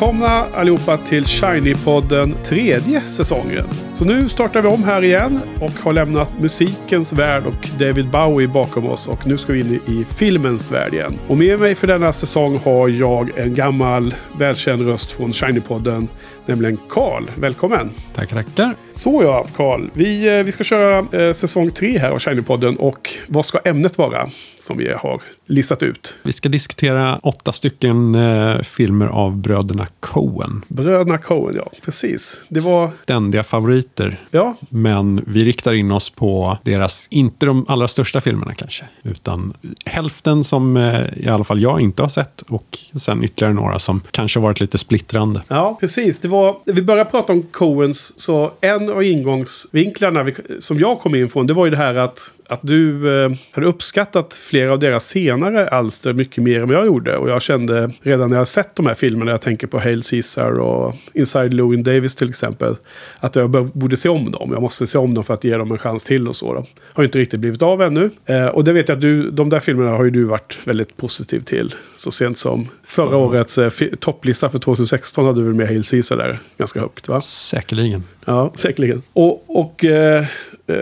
Välkomna allihopa till Shiny-podden tredje säsongen. Så nu startar vi om här igen och har lämnat musikens värld och David Bowie bakom oss. Och nu ska vi in i filmens värld igen. Och med mig för denna säsong har jag en gammal välkänd röst från Shiny-podden. Nämligen Karl. Välkommen! Tackar, tackar. Så ja, Karl. Vi, eh, vi ska köra eh, säsong tre här av Shiny-podden. Och vad ska ämnet vara? Som vi har listat ut. Vi ska diskutera åtta stycken eh, filmer av bröderna Coen. Bröderna Coen, ja. Precis. Det var... Ständiga favoriter. Ja, Men vi riktar in oss på deras, inte de allra största filmerna kanske, utan hälften som eh, i alla fall jag inte har sett och sen ytterligare några som kanske varit lite splittrande. Ja, precis. Det var, vi började prata om Coens, så en av ingångsvinklarna vi, som jag kom in från, det var ju det här att, att du eh, hade uppskattat flera av deras senare alster mycket mer än vad jag gjorde. Och jag kände redan när jag sett de här filmerna, jag tänker på Hail Caesar och Inside Llewyn Davis till exempel, att jag borde se om dem. Jag måste se om dem för att ge dem en chans till och så. Då. Har inte riktigt blivit av ännu. Eh, och det vet jag att du, de där filmerna har ju du varit väldigt positiv till. Så sent som förra årets eh, topplista för 2016 hade du väl med Hail Caesar där ganska högt va? Säkerligen. Ja, säkerligen. Och, och eh,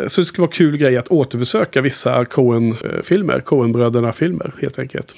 så det skulle vara kul grej att återbesöka vissa Coen-filmer, Coen-bröderna-filmer helt enkelt.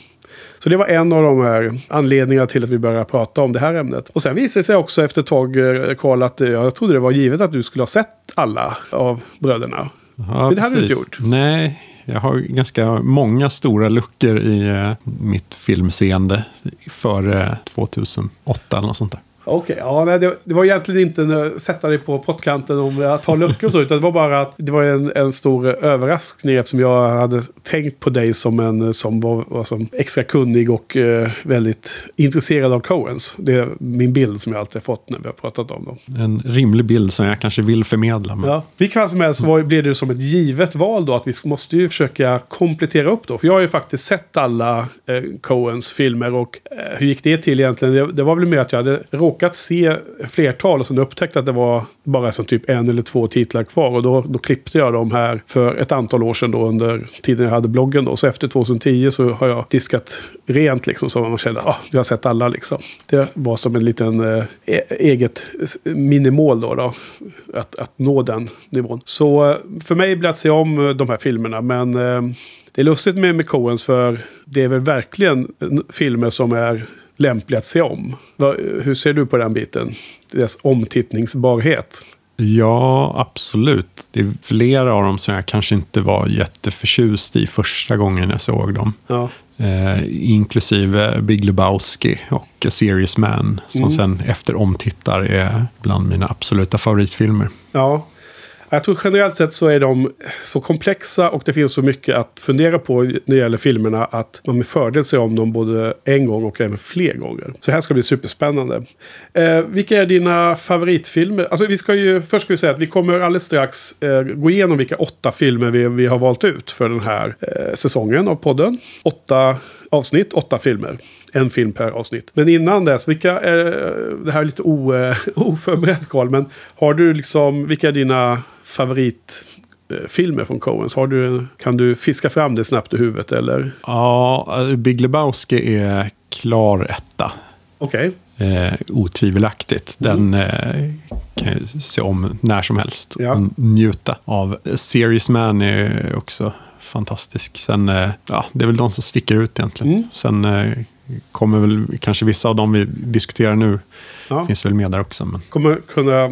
Så det var en av de här anledningarna till att vi började prata om det här ämnet. Och sen visade det sig också efter ett tag, eh, Karl, att eh, jag trodde det var givet att du skulle ha sett alla av bröderna. Ja, Men det hade du inte gjort. Nej, jag har ganska många stora luckor i eh, mitt filmseende före 2008 eller något sånt där. Okej, ja, nej, det, det var egentligen inte att sätta dig på pottkanten om att ta luckor och så, utan det var bara att det var en, en stor överraskning eftersom jag hade tänkt på dig som en som var, var som extra kunnig och eh, väldigt intresserad av Coens. Det är min bild som jag alltid har fått när vi har pratat om dem. En rimlig bild som jag kanske vill förmedla. Men Ja. Vilket fall som helst var, blev det som ett givet val då att vi måste ju försöka komplettera upp då. För jag har ju faktiskt sett alla eh, Coens filmer och eh, hur gick det till egentligen? Det, det var väl mer att jag hade råkat se flertal och sen upptäckte att det var bara som typ en eller två titlar kvar. Och då, då klippte jag dem här för ett antal år sedan då under tiden jag hade bloggen då. Så efter 2010 så har jag diskat rent liksom så man kände att ah, jag har sett alla liksom. Det var som en liten eh, e-, eget minimål då, då att, att nå den nivån. Så eh, för mig blir det att se om eh, de här filmerna. Men eh, det är lustigt med, med Coens för det är väl verkligen eh, filmer som är lämpliga att se om. Hur ser du på den biten? Deras omtittningsbarhet. Ja, absolut. Det är flera av dem som jag kanske inte var jätteförtjust i första gången jag såg dem. Ja, Eh, inklusive Big Lebowski och Serious Man. Som Mm. sen efter omtittar är bland mina absoluta favoritfilmer. ja. Jag tror generellt sett så är de så komplexa och det finns så mycket att fundera på när det gäller filmerna att man med fördel ser om dem både en gång och även fler gånger. Så det här ska bli superspännande. Eh, vilka är dina favoritfilmer? Alltså vi ska ju, först ska vi säga att vi kommer alldeles strax eh, gå igenom vilka åtta filmer vi, vi har valt ut för den här eh, säsongen av podden. Åtta avsnitt, åtta filmer. En film per avsnitt. Men innan dess, vilka är, det här är lite o, eh, oförberett Carl, men har du liksom, vilka är dina favoritfilmer från Coens? Har du, kan du fiska fram det snabbt i huvudet eller? Ja, eh, Big Lebowski är klar etta. Okej. Eh, otvivelaktigt. Den eh, kan jag se om när som helst Ja. och njuta av. Serious Man är också fantastisk. Sen, eh, ja, det är väl de som sticker ut egentligen. Mm. Sen eh, kommer väl kanske vissa av dem vi diskuterar nu, Ja. finns väl med där också. Men, Kommer kunna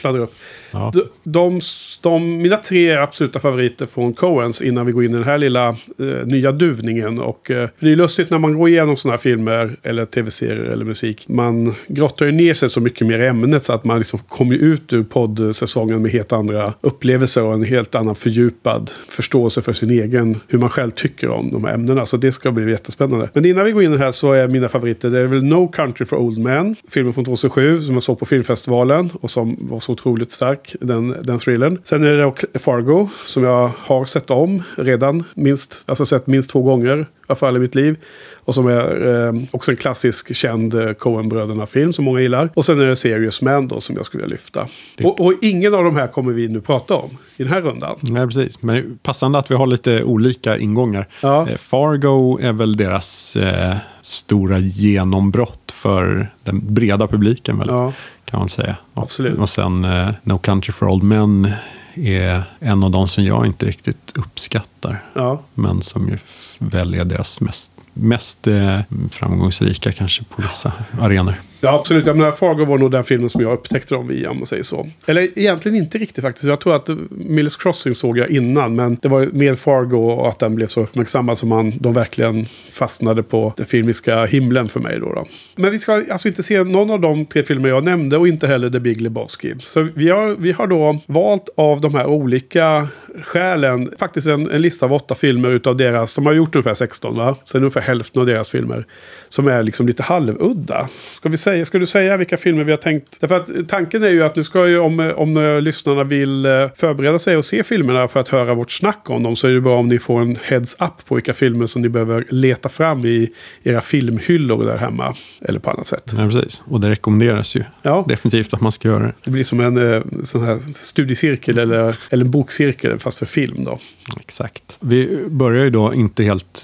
fladdra upp. ja. De, de, de, mina tre absoluta favoriter från Coens innan vi går in i den här lilla eh, nya duvningen. Och, eh, det är lustigt när man går igenom sådana här filmer eller tv-serier eller musik. Man grottar ju ner sig så mycket mer i ämnet så att man liksom kommer ut ur poddsäsongen med helt andra upplevelser och en helt annan fördjupad förståelse för sin egen, hur man själv tycker om de här ämnena. Så det ska bli jättespännande. Men innan vi går in här så är mina favoriter, det är väl No Country for Old Men, filmen från 2007 som jag såg på filmfestivalen och som var så otroligt stark, den, den thrillern. Sen är det dock Fargo som jag har sett om redan, minst, alltså sett minst två gånger. alla fall i mitt liv. Och som är eh, också en klassisk känd eh, Coen-bröderna-film som många gillar. Och sen är det Serious Man då som jag skulle vilja lyfta. Och, och ingen av de här kommer vi nu prata om i den här rundan. Nej, precis. Men passande att vi har lite olika ingångar. Ja. Eh, Fargo är väl deras eh, stora genombrott för den breda publiken, väl, Ja. kan man säga. Och, Absolut. Och sen eh, No Country for Old Men är en av de som jag inte riktigt uppskattar. Ja. Men som ju väl är deras mest, mest eh, framgångsrika kanske på vissa arenor. Ja, absolut. Jag menar, Fargo var nog den filmen som jag upptäckte dem via, om man säger så. Eller egentligen inte riktigt faktiskt. Jag tror att Miller's Crossing såg jag innan, men det var med Fargo och att den blev så uppmärksammad som man, de verkligen fastnade på den filmiska himlen för mig. Då, då. Men vi ska alltså inte se någon av de tre filmer jag nämnde och inte heller The Big Lebowski. Så vi har, vi har då valt av de här olika skälen faktiskt en, en lista av åtta filmer utav deras, de har gjort ungefär 16 va? Sen ungefär hälften av deras filmer som är liksom lite halvudda. Ska, vi säga, ska du säga vilka filmer vi har tänkt? Därför att tanken är ju att nu ska ju om, om lyssnarna vill eh, förbereda sig och se filmerna för att höra vårt snack om dem så är det bra om ni får en heads up på vilka filmer som ni behöver leta fram i era filmhyllor där hemma. Eller på annat sätt. Ja, precis. Och det rekommenderas ju Ja. definitivt att man ska göra det. Det blir som en eh, sån här studiecirkel eller, eller en bokcirkel fast för film då. Exakt. Vi börjar ju då inte helt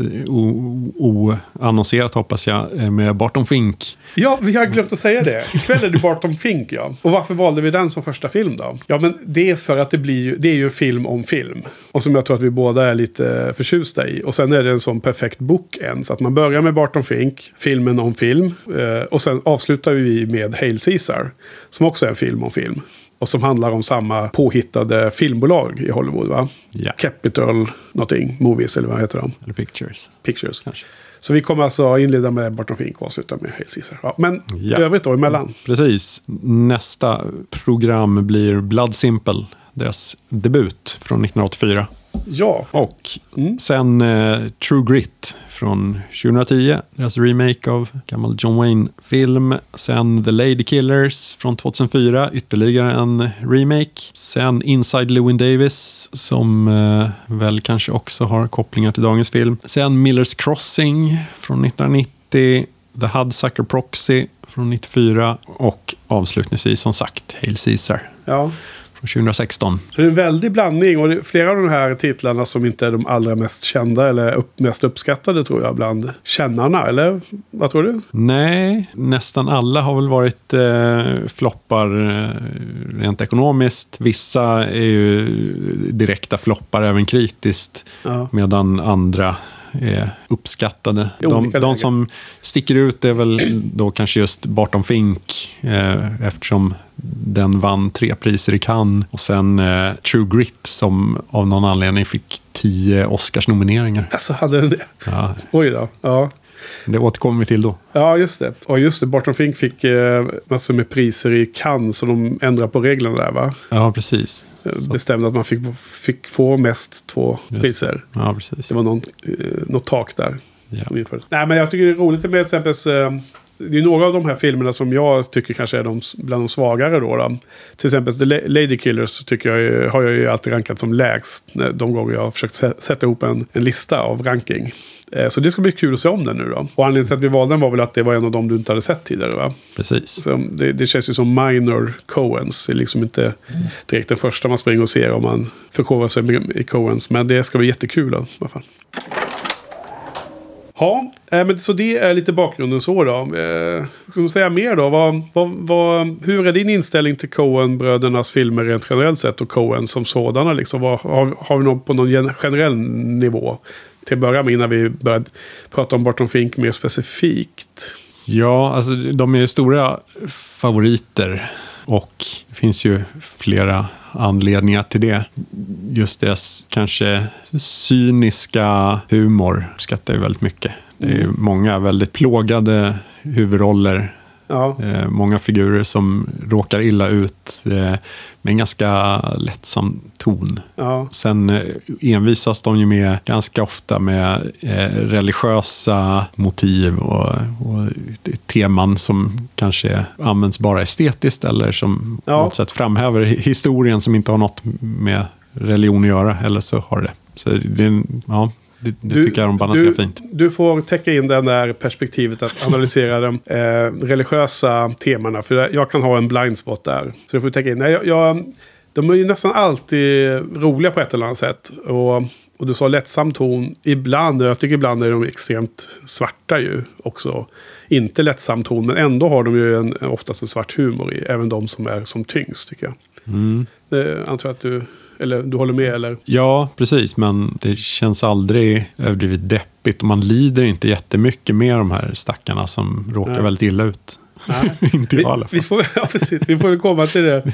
oannonserat hoppas jag eh, med Barton Fink. Ja, vi har glömt att säga det. Ikväll är det Barton Fink, ja. Och varför valde vi den som första film då? Ja, men dels för att det blir ju, det är ju film om film. Och som jag tror att vi båda är lite förtjusta i. Och sen är det en sån perfekt bookend. Så att man börjar med Barton Fink, filmen om film. Eh, och sen avslutar vi med Hail Caesar. Som också är en film om film. Och som handlar om samma påhittade filmbolag i Hollywood, va? Ja. Capital någonting, Movies eller vad heter de? Eller Pictures. Pictures. Kanske. Så vi kommer alltså inleda med Barton Fink och avsluta med Hail Caesar. Ja, men Ja. övrigt då emellan. Precis. Nästa program blir Blood Simple. Deras debut från 1984. Ja, Och Mm. sen eh, True Grit från 2010. Deras remake av gammal John Wayne-film. Sen The Lady Killers från 2004. Ytterligare en remake. Sen Inside Llewyn Davis som eh, väl kanske också har kopplingar till dagens film. Sen Miller's Crossing från 1990. The Hudsucker Proxy från 94. Och avslutningsvis som sagt Hail Caesar ja. Från 2016. Så det är en väldig blandning. Och flera av de här titlarna som inte är de allra mest kända eller upp, mest uppskattade tror jag bland kännarna. Eller vad tror du? Nej, nästan alla har väl varit eh, floppar eh, rent ekonomiskt. Vissa är ju direkta floppar även kritiskt. Ja. Medan andra är uppskattade. De, de som sticker ut är väl då kanske just Barton Fink. Eh, eftersom den vann tre priser i Cannes. Och sen eh, True Grit som av någon anledning fick tio Oscars-nomineringar. Alltså hade den det? Ja, Oj då. Ja. det återkommer vi till då. Ja, just det. Och just det, Barton Fink fick eh, massor med priser i Cannes. Så de ändrade på reglerna där va? Ja, precis. Eh, Bestämde att man fick, fick få mest två Just. priser. Ja, precis. Det var någon, eh, något tak där. Ja. Nej, men jag tycker det är roligt med till exempel... Det är några av de här filmerna som jag tycker kanske är de, bland de svagare då. då. Till exempel The La- Lady Killers tycker jag, har jag ju alltid rankat som lägst. De gånger jag har försökt sä- sätta ihop en, en lista av ranking. Eh, Så det ska bli kul att se om den nu då. Och anledningen till att vi valde den var väl att det var en av dem du inte hade sett tidigare va? Precis. Så det, det känns ju som minor Coens. Det är liksom inte direkt den första man springer och ser om man förkovrar sig i Coens. Men det ska bli jättekul då, i alla fall. Ja, eh, men så det är lite bakgrunden så då. Eh, ska man säga mer då? Vad, vad, vad, hur är din inställning till Coen-brödernas filmer rent generellt sett och Coen som sådana? Liksom? Vad, har, har vi något på någon generell nivå? Till att börja med innan vi börjar prata om Barton Fink mer specifikt. Ja, alltså de är ju stora favoriter. Och det finns ju flera anledningar till det. Just deras kanske cyniska humor uppskattar jag väldigt mycket. Det är ju många väldigt plågade huvudroller. Ja, Eh, många figurer som råkar illa ut eh, med en ganska lättsam ton. ja, Sen eh, envisas de ju med ganska ofta med eh, religiösa motiv och, och teman som kanske används bara estetiskt eller som på Ja. något sätt framhäver hi- historien som inte har något med religion att göra. Eller så har det. Så det ja, det, det tycker jag de balanserar du, fint. Du får täcka in det där perspektivet att analysera de eh, religiösa temana. För jag kan ha en blind spot där. Så du får täcka in. Nej, jag, jag, de är ju nästan alltid roliga på ett eller annat sätt. Och, och du sa lättsam ton. Ibland, jag tycker ibland är de extremt svarta ju också. Inte lättsam ton, men ändå har de ju en, oftast en svart humor i. Även de som är som tyngst tycker jag. Mm. Det antar jag att du, eller, du håller med eller? Ja, precis. Men det känns aldrig överdrivet deppigt. Och man lider inte jättemycket med de här stackarna som råkar Nej. väldigt illa ut. Inte Vi, jag i alla fall. vi, får, ja, precis, vi får komma till det.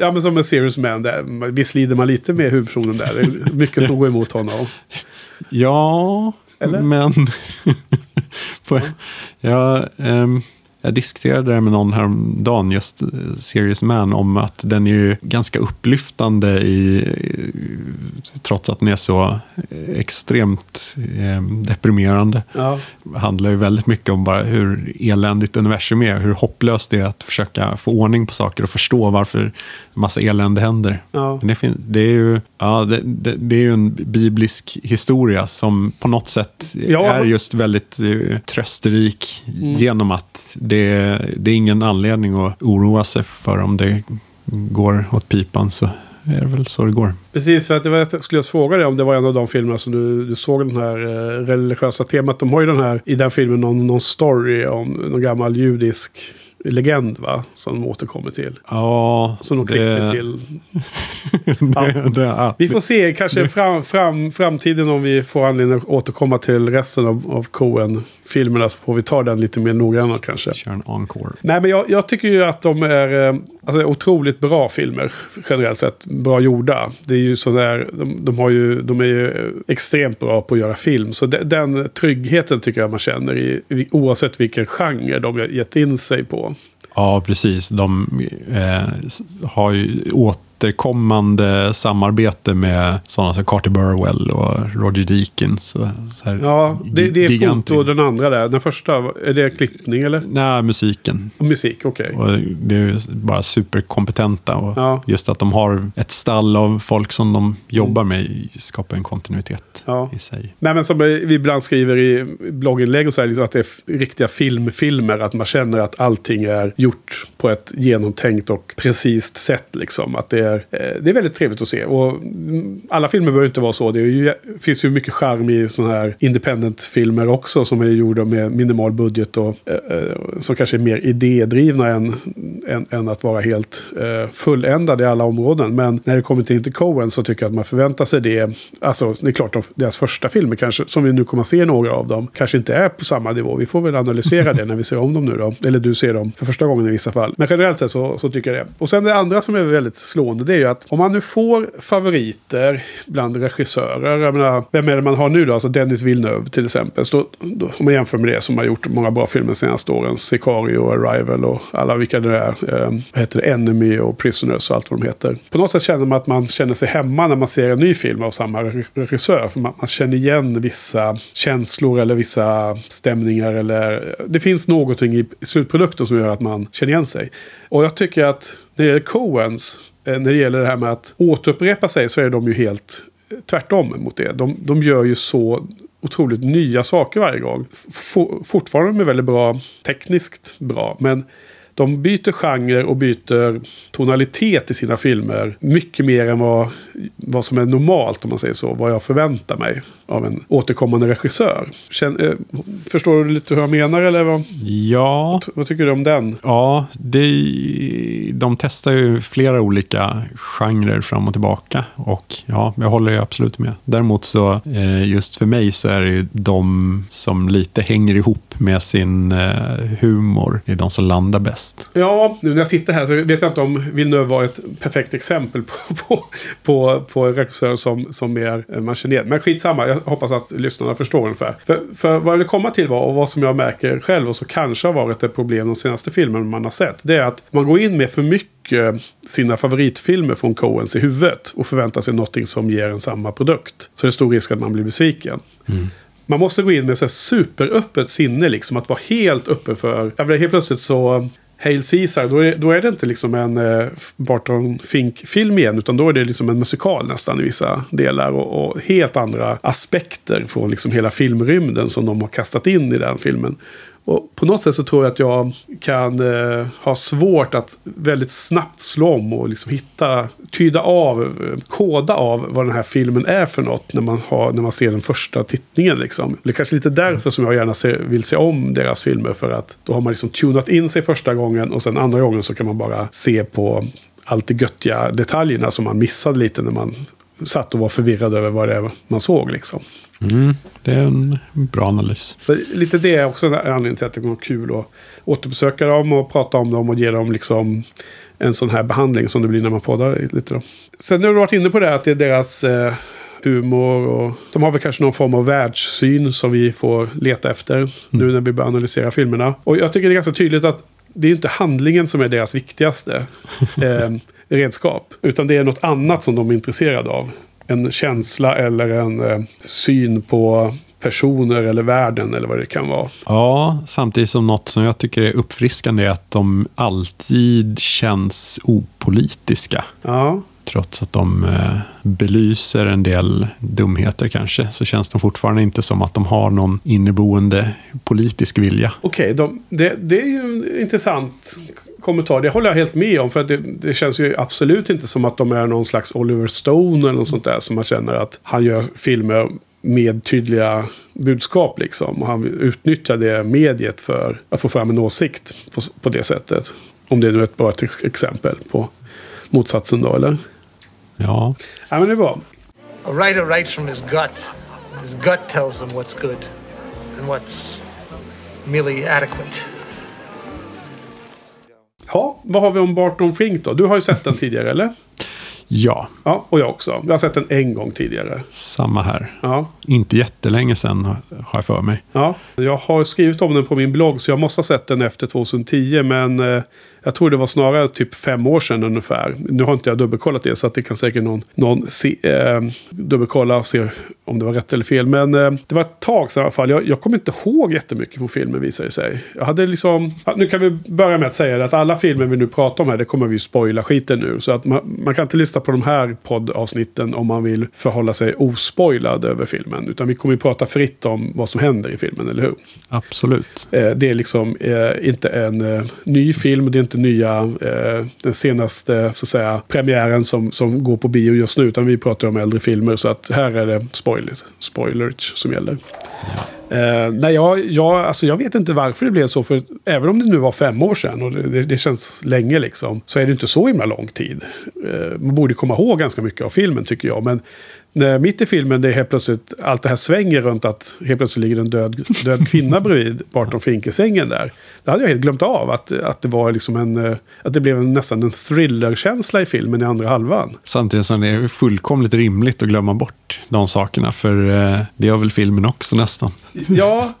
Ja, men som en serious man. Där. Visst lider man lite med huvudpersonen där. Det är mycket som går emot honom. Ja, Eller? men... på, ja, ehm, jag diskuterade det med någon häromdagen, just eh, Serious Man, om att den är ju ganska upplyftande i, trots att den är så eh, extremt eh, deprimerande. Ja, handlar ju väldigt mycket om bara hur eländigt universum är, hur hopplöst det är att försöka få ordning på saker och förstå varför massa elände händer. ja. Men det, det, är ju, ja, det, det, det är ju en biblisk historia som på något sätt Ja. är just väldigt eh, trösterik Mm. genom att det, det är ingen anledning att oroa sig för om det går åt pipan så är det väl så det går. Precis, för att det var, jag skulle just fråga dig om det var en av de filmerna som du, du såg den här eh, religiösa temat. De har ju den här, i den filmen någon, någon story om någon gammal judisk legend va? Som de återkommer till. Ja, Som de klipper till. det, det, ja, Vi får se kanske fram, fram, framtiden om vi får anledning att återkomma till resten av, av Coen-filmerna. Så får vi ta den lite mer noggrannare kanske. kör en encore. Nej, men jag, jag tycker ju att de är eh, alltså, otroligt bra filmer. Generellt sett. Bra gjorda. Det är ju sådär, de, de, har ju, de är ju extremt bra på att göra film. Så de, den tryggheten tycker jag man känner i, oavsett vilken genre de har gett in sig på. Ja, precis. De eh, har ju återkommande samarbete med sådana som Carter Burwell och Roger Deakins. Och Ja, det, det är giganter- foto och den andra där. Den första, är det klippning eller? Nej, musiken. Och musik, okej. Och det är bara superkompetenta. Och Ja. Just att de har ett stall av folk som de jobbar med skapar en kontinuitet Ja. i sig. Nej, men som vi ibland skriver i blogginlägg och så här, liksom att det är riktiga filmfilmer. Att man känner att allting är gjort på ett genomtänkt och precis sätt. Liksom. Att det, är, eh, det är väldigt trevligt att se. Och mm, alla filmer behöver inte vara så. Det ju, finns ju mycket charm i sådana här independent-filmer också. Som är gjorda med minimal budget och eh, eh, som kanske är mer idédrivna än, än, än att vara helt fulländade i alla områden. Men när det kommer till inte Coen så tycker jag att man förväntar sig det. Alltså, det är klart, de, deras första filmer kanske, som vi nu kommer att se några av dem, kanske inte är på samma nivå. Vi får väl analysera det när vi ser om dem nu då. Eller du ser dem för första gången i vissa fall. Men generellt sett så, så tycker jag det. Och sen det andra som är väldigt slående, det är ju att om man nu får favoriter bland regissörer, jag menar, vem är det man har nu då? Alltså Dennis Villeneuve till exempel. Så då, då, om man jämför med det som har gjort många bra filmer de senaste åren, Sicario, Arrival och alla vilka det är. Eh, vad heter det? Enemy och Prisoners och allt vad de heter. På något sätt känner man att man känner sig hemma när man ser en ny film av samma regissör. För man, man känner igen vissa känslor eller vissa stämningar. Eller, det finns någonting i slutprodukten som gör att man känner igen sig. Och jag tycker att när det gäller Coens, Eh, när det gäller det här med att återupprepa sig så är de ju helt eh, tvärtom mot det. De, de gör ju så otroligt nya saker varje gång. F- fortfarande är väldigt bra, tekniskt bra, men de byter genre och byter tonalitet i sina filmer mycket mer än vad, vad som är normalt om man säger så. Vad jag förväntar mig av en återkommande regissör. Känn, eh, förstår du lite hur jag menar eller vad, Ja, vad tycker du om den? Ja, det, de testar ju flera olika genrer fram och tillbaka. Och ja, jag håller ju absolut med. Däremot så, eh, just för mig så är det ju de som lite hänger ihop med sin eh, humor, är de som landar bäst. Ja, nu när jag sitter här så vet jag inte om Villeneuve var ett perfekt exempel på, på, på, på en regissör som, som är man känner igen. Men skitsamma, jag hoppas att lyssnarna förstår ungefär. För, för vad jag vill komma till var, och vad som jag märker själv och så kanske har varit ett problem de senaste filmerna man har sett. Det är att man går in med för mycket sina favoritfilmer från Coens i huvudet och förväntar sig någonting som ger en samma produkt. Så det är stor risk att man blir besviken. Man måste gå in med så superöppet sinne, liksom att vara helt öppen för... Jag menar, helt plötsligt så Hail Caesar, då är, då är det inte liksom en eh, Barton Fink-film igen, utan då är det liksom en musikal nästan i vissa delar. Och, och helt andra aspekter från liksom hela filmrymden som de har kastat in i den filmen. Och på något sätt så tror jag att jag kan eh, ha svårt att väldigt snabbt slå om och liksom hitta, tyda av, eh, koda av vad den här filmen är för något när man, har, när man ser den första tittningen. Liksom. Det är kanske lite därför som jag gärna ser, vill se om deras filmer. För att då har man liksom tunat in sig första gången och sen andra gången så kan man bara se på allt de göttiga detaljerna som man missade lite när man satt och var förvirrad över vad det är man såg. Liksom. Mm, det är en bra analys. Så lite det är också en anledning till att det var kul att återbesöka dem och prata om dem och ge dem liksom en sån här behandling som det blir när man poddar lite. Då. Sen har du varit inne på det att det är deras eh, humor och de har väl kanske någon form av världssyn som vi får leta efter mm. nu när vi börjar analysera filmerna. Och jag tycker det är ganska tydligt att det är inte handlingen som är deras viktigaste eh, redskap. Utan det är något annat som de är intresserade av en känsla eller en eh, syn på personer eller världen eller vad det kan vara. Ja, samtidigt som något som jag tycker är uppfriskande är att de alltid känns opolitiska. Ja. Trots att de eh, belyser en del dumheter kanske, så känns de fortfarande inte som att de har någon inneboende politisk vilja. Okej, okay, det, det är ju intressant kommentar. Det håller jag helt med om. För det, det, känns ju absolut inte som att de är någon slags Oliver Stone eller något sånt där. Som man känner att han gör filmer med tydliga budskap liksom. Och han utnyttjar det mediet för att få fram en åsikt på, på det sättet. Om det är nu är ett bra exempel på motsatsen då, eller? Ja. Ja, men det är bra. A writer writes from his gut. His gut tells him what's good and what's merely adequate. Ja, vad har vi om Barton Fink då? Du har ju sett den tidigare, eller? Ja. Ja, och jag också. Jag har sett den en gång tidigare. Samma här. Ja. Inte jättelänge sedan har jag för mig. Ja, jag har skrivit om den på min blogg så jag måste ha sett den efter 2010. Men eh, jag tror det var snarare typ fem år sedan ungefär. Nu har inte jag dubbelkollat det så att det kan säkert någon, någon se, eh, dubbelkolla och se om det var rätt eller fel. Men eh, det var ett tag sedan i alla fall. Jag, jag kommer inte ihåg jättemycket från filmen visar det sig. Jag hade liksom, nu kan vi börja med att säga att alla filmer vi nu pratar om här, det kommer vi spoila skiten nu. Så att man, man kan inte lyssna på de här poddavsnitten om man vill förhålla sig ospoilad över filmen. Utan vi kommer ju prata fritt om vad som händer i filmen, eller hur? Absolut. Eh, det är liksom eh, inte en eh, ny film, det är inte nya, eh, den senaste så att säga, premiären som, som går på bio just nu. Utan vi pratar om äldre filmer. Så att här är det spoilers, spoilers som gäller. Ja. Uh, nej, jag, jag, alltså jag vet inte varför det blev så. För även om det nu var fem år sedan och det, det, känns länge liksom. Så är det inte så himla lång tid. Uh, man borde komma ihåg ganska mycket av filmen tycker jag. Men mitt i filmen det är helt plötsligt allt det här svänger runt att helt plötsligt ligger en död, död kvinna bredvid Barton Fink i sängen där. Det hade jag helt glömt av. Att, att det var liksom en... Eh, att det blev en, nästan en thrillerkänsla i filmen i andra halvan. Samtidigt som det är fullkomligt rimligt att glömma bort de sakerna. För eh, det gör väl filmen också nästan. Ja,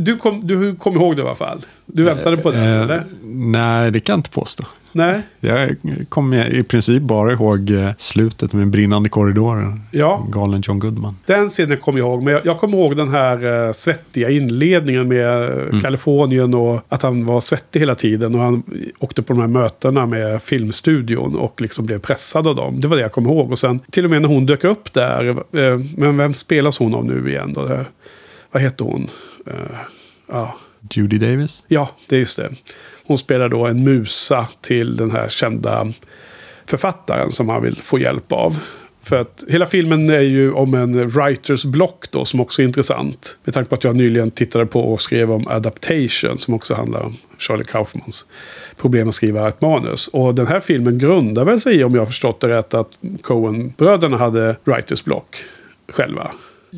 du kom, du kom ihåg det i alla fall. Du väntade på det, eh, eller? Nej, det kan jag inte påstå. Nej. Jag kommer i princip bara ihåg eh, slutet med brinnande korridoren. Ja. Galen John Goodman. Den scenen kommer jag ihåg. Men jag, jag kommer ihåg den här uh, svettiga inledningen med mm. Kalifornien och att han var svettig hela tiden. Och han åkte på de här mötena med filmstudion och liksom blev pressad av dem. Det var det jag kommer ihåg. Och sen till och med när hon dök upp där. Men vem spelas hon av nu igen då? Vad heter hon? ja. Judy Davis? Ja, det är just det. Hon spelar då en musa till den här kända författaren som han vill få hjälp av. För att hela filmen är ju om en writers block då som också är intressant. Med tanke på att jag nyligen tittade på och skrev om Adaptation som också handlar om Charlie Kaufmans problem att skriva ett manus. Och den här filmen grundar väl sig i, om jag har förstått det rätt, att Coen-bröderna hade writers block själva.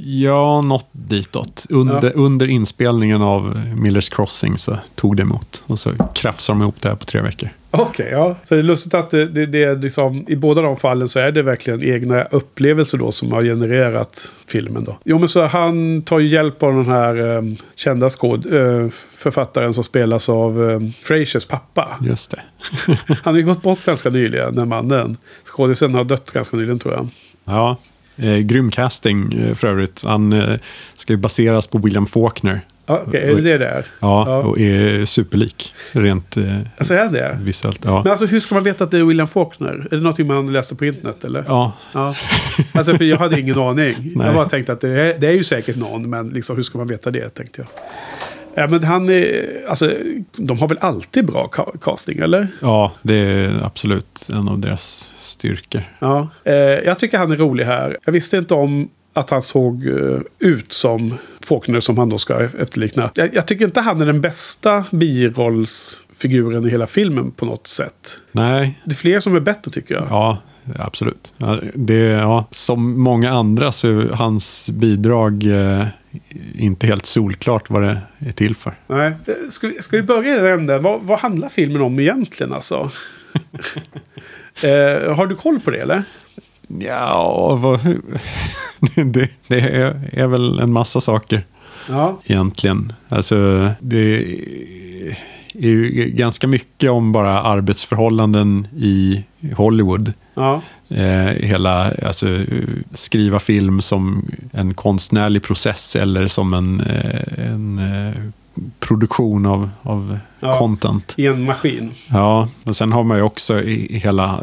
Ja, något ditåt. Under, ja. under inspelningen av Millers Crossing så tog det emot. Och så krafsade de ihop det här på tre veckor. Okej, okay, ja. Så det är lustigt att det, det, det är liksom, i båda de fallen så är det verkligen egna upplevelser då som har genererat filmen då. Jo, men så han tar ju hjälp av den här um, kända skåd, uh, författaren som spelas av um, Frasers pappa. Just det. han har ju gått bort ganska nyligen, den mannen. Skådisen har dött ganska nyligen tror jag. Ja, Eh, grym casting eh, för övrigt. Han eh, ska ju baseras på William Faulkner. Ja, Okej, är det det där? Ja, Ja. och är superlik rent eh, Alltså är det? visuellt. Ja. Men alltså hur ska man veta att det är William Faulkner? Är det någonting man läste på internet eller? ja, Ja. Alltså för jag hade ingen aning. Nej. Jag bara tänkte att det är, det är ju säkert någon, men liksom hur ska man veta det tänkte jag. Ja, men han är, alltså, de har väl alltid bra ca- casting, eller? ja, det är absolut en av deras styrkor. Ja. Eh, jag tycker han är rolig här. Jag visste inte om att han såg eh, ut som Faulkner som han då ska efterlikna. Jag, jag tycker inte han är den bästa birollsfiguren i hela filmen på något sätt. Nej, Det är fler som är bättre tycker jag. ja, absolut. Det, ja, som många andra så är hans bidrag eh, inte helt solklart vad det är till för. Nej. Ska, vi- ska vi börja i den änden? Vad, vad handlar filmen om egentligen alltså? eh, har du koll på det eller? Ja, vad, det, det är, är väl en massa saker Ja. egentligen. Alltså, det är ju ganska mycket om bara arbetsförhållanden i Hollywood. Ja. Eh, hela, alltså skriva film som en konstnärlig process eller som en, eh, en eh, produktion av, av Ja. content. I en maskin. Ja, men sen har man ju också i, i hela,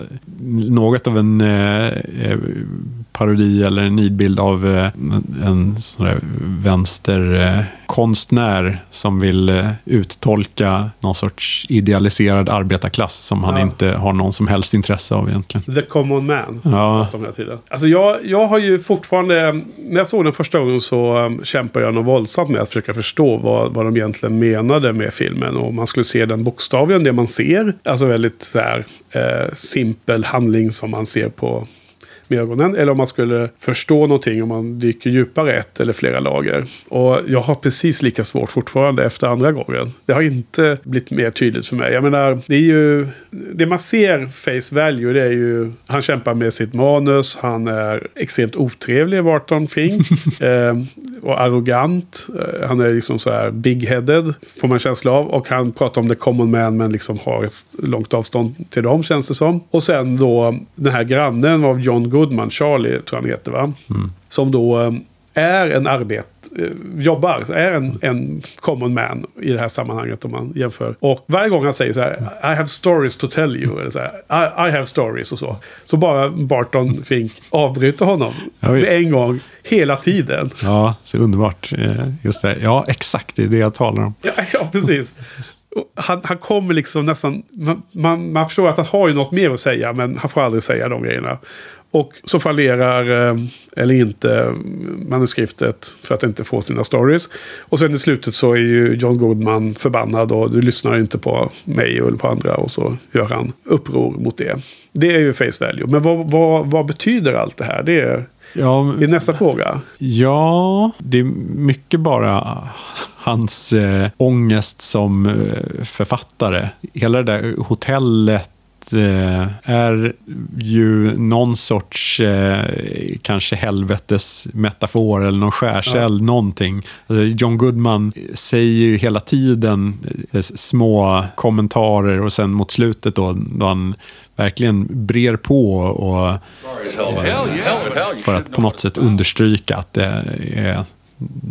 något av en eh, eh, parodi eller en nidbild av eh, en, sån där vänsterkonstnär eh, som vill eh, uttolka någon sorts idealiserad arbetarklass som han Ja. inte har någon som helst intresse av egentligen. The common man. Ja, här tiden. Alltså jag, jag har ju fortfarande, när jag såg den första gången så um, kämpade jag nog våldsamt med att försöka förstå vad, vad de egentligen menade med filmen. Och man skulle se den bokstavligen, det man ser. Alltså väldigt så här, eh, simpel handling som man ser på med ögonen. Eller om man skulle förstå någonting om man dyker djupare ett eller flera lager. Och jag har precis lika svårt fortfarande efter andra gången. Det har inte blivit mer tydligt för mig. Jag menar, det är ju... Det man ser face value det är ju... Han kämpar med sitt manus. Han är extremt otrevlig, Barton Fink. eh, och arrogant. Eh, han är liksom så här big-headed, får man känsla av. Och han pratar om the common man, men liksom har ett långt avstånd till dem, känns det som. Och sen då den här grannen av John Goodman, Charlie tror jag han heter, va? Som då eh, är en arbet, eh, jobbar, är en, en common man i det här sammanhanget om man jämför. Och varje gång han säger så här, I have stories to tell you, eller så här, I, I have stories och så. Så bara Barton Fink avbryter honom Ja, med en gång, hela tiden. ja, så underbart. Eh, Just det. Ja, exakt, det är det jag talar om. Ja, ja precis. Han, han kommer liksom nästan... Man, man, man förstår att han har ju något mer att säga, men han får aldrig säga de grejerna. Och så fallerar, eh, eller inte, manuskriptet för att inte få sina stories. Och sen i slutet så är ju John Goodman förbannad och du lyssnar inte på mig eller på andra. Och så gör han uppror mot det. Det är ju face value. Men vad, vad, vad betyder allt det här? Det är, Ja, det är nästa fråga. Ja, det är mycket bara hans eh, ångest som eh, författare. Hela det där hotellet eh, är ju någon sorts eh, kanske helvetes metafor eller någon skärseld, någonting. Alltså, John Goodman säger ju hela tiden eh, små kommentarer och sen mot slutet då, då han verkligen brer på och för att på något sätt understryka att det är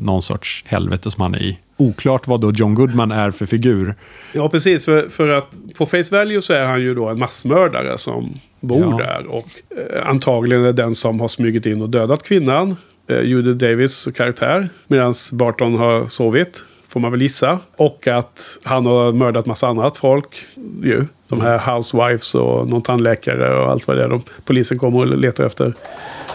någon sorts helvete som han är i. Oklart vad då John Goodman är för figur. Ja, precis. För, för att på face value så är han ju då en massmördare som bor Ja. där. Och eh, antagligen är den som har smugit in och dödat kvinnan. Eh, Judy Davis karaktär. Medan Barton har sovit. Får man väl gissa. Och att han har mördat massa annat folk. Ju. De här housewives och någon tandläkare och allt vad det är. De, polisen kommer och letar efter.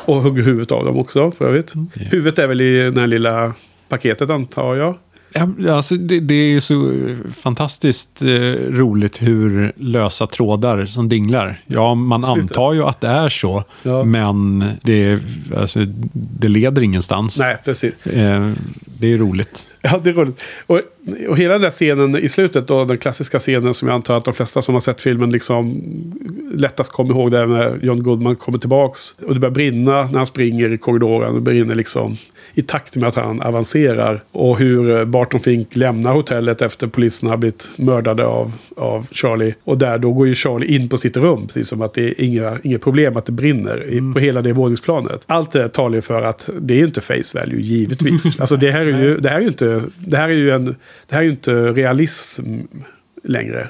Och hugger huvudet av dem också för övrigt. Huvudet är väl i det här lilla paketet antar jag. Ja, alltså det, det är så fantastiskt eh, roligt hur lösa trådar som dinglar. Ja, man Sluta. antar ju att det är så, Ja. men det, alltså, det leder ingenstans. Nej, precis. Eh, det är roligt. Ja, det är roligt. Och, och hela den där scenen i slutet, då, den klassiska scenen som jag antar att de flesta som har sett filmen liksom lättast kommer ihåg det när John Goodman kommer tillbaks. Och det börjar brinna när han springer i korridoren. Det brinner liksom i takt med att han avancerar. Och hur Barton Fink lämnar hotellet efter polisen har blivit mördade av, av Charlie. Och där då går ju Charlie in på sitt rum. Precis som att det är inga, inga problem att det brinner i, på hela det våningsplanet. Allt det talar ju för att det är inte face value, givetvis. alltså det här är ju, det här är ju inte, det här är ju en, det här är ju inte realism längre.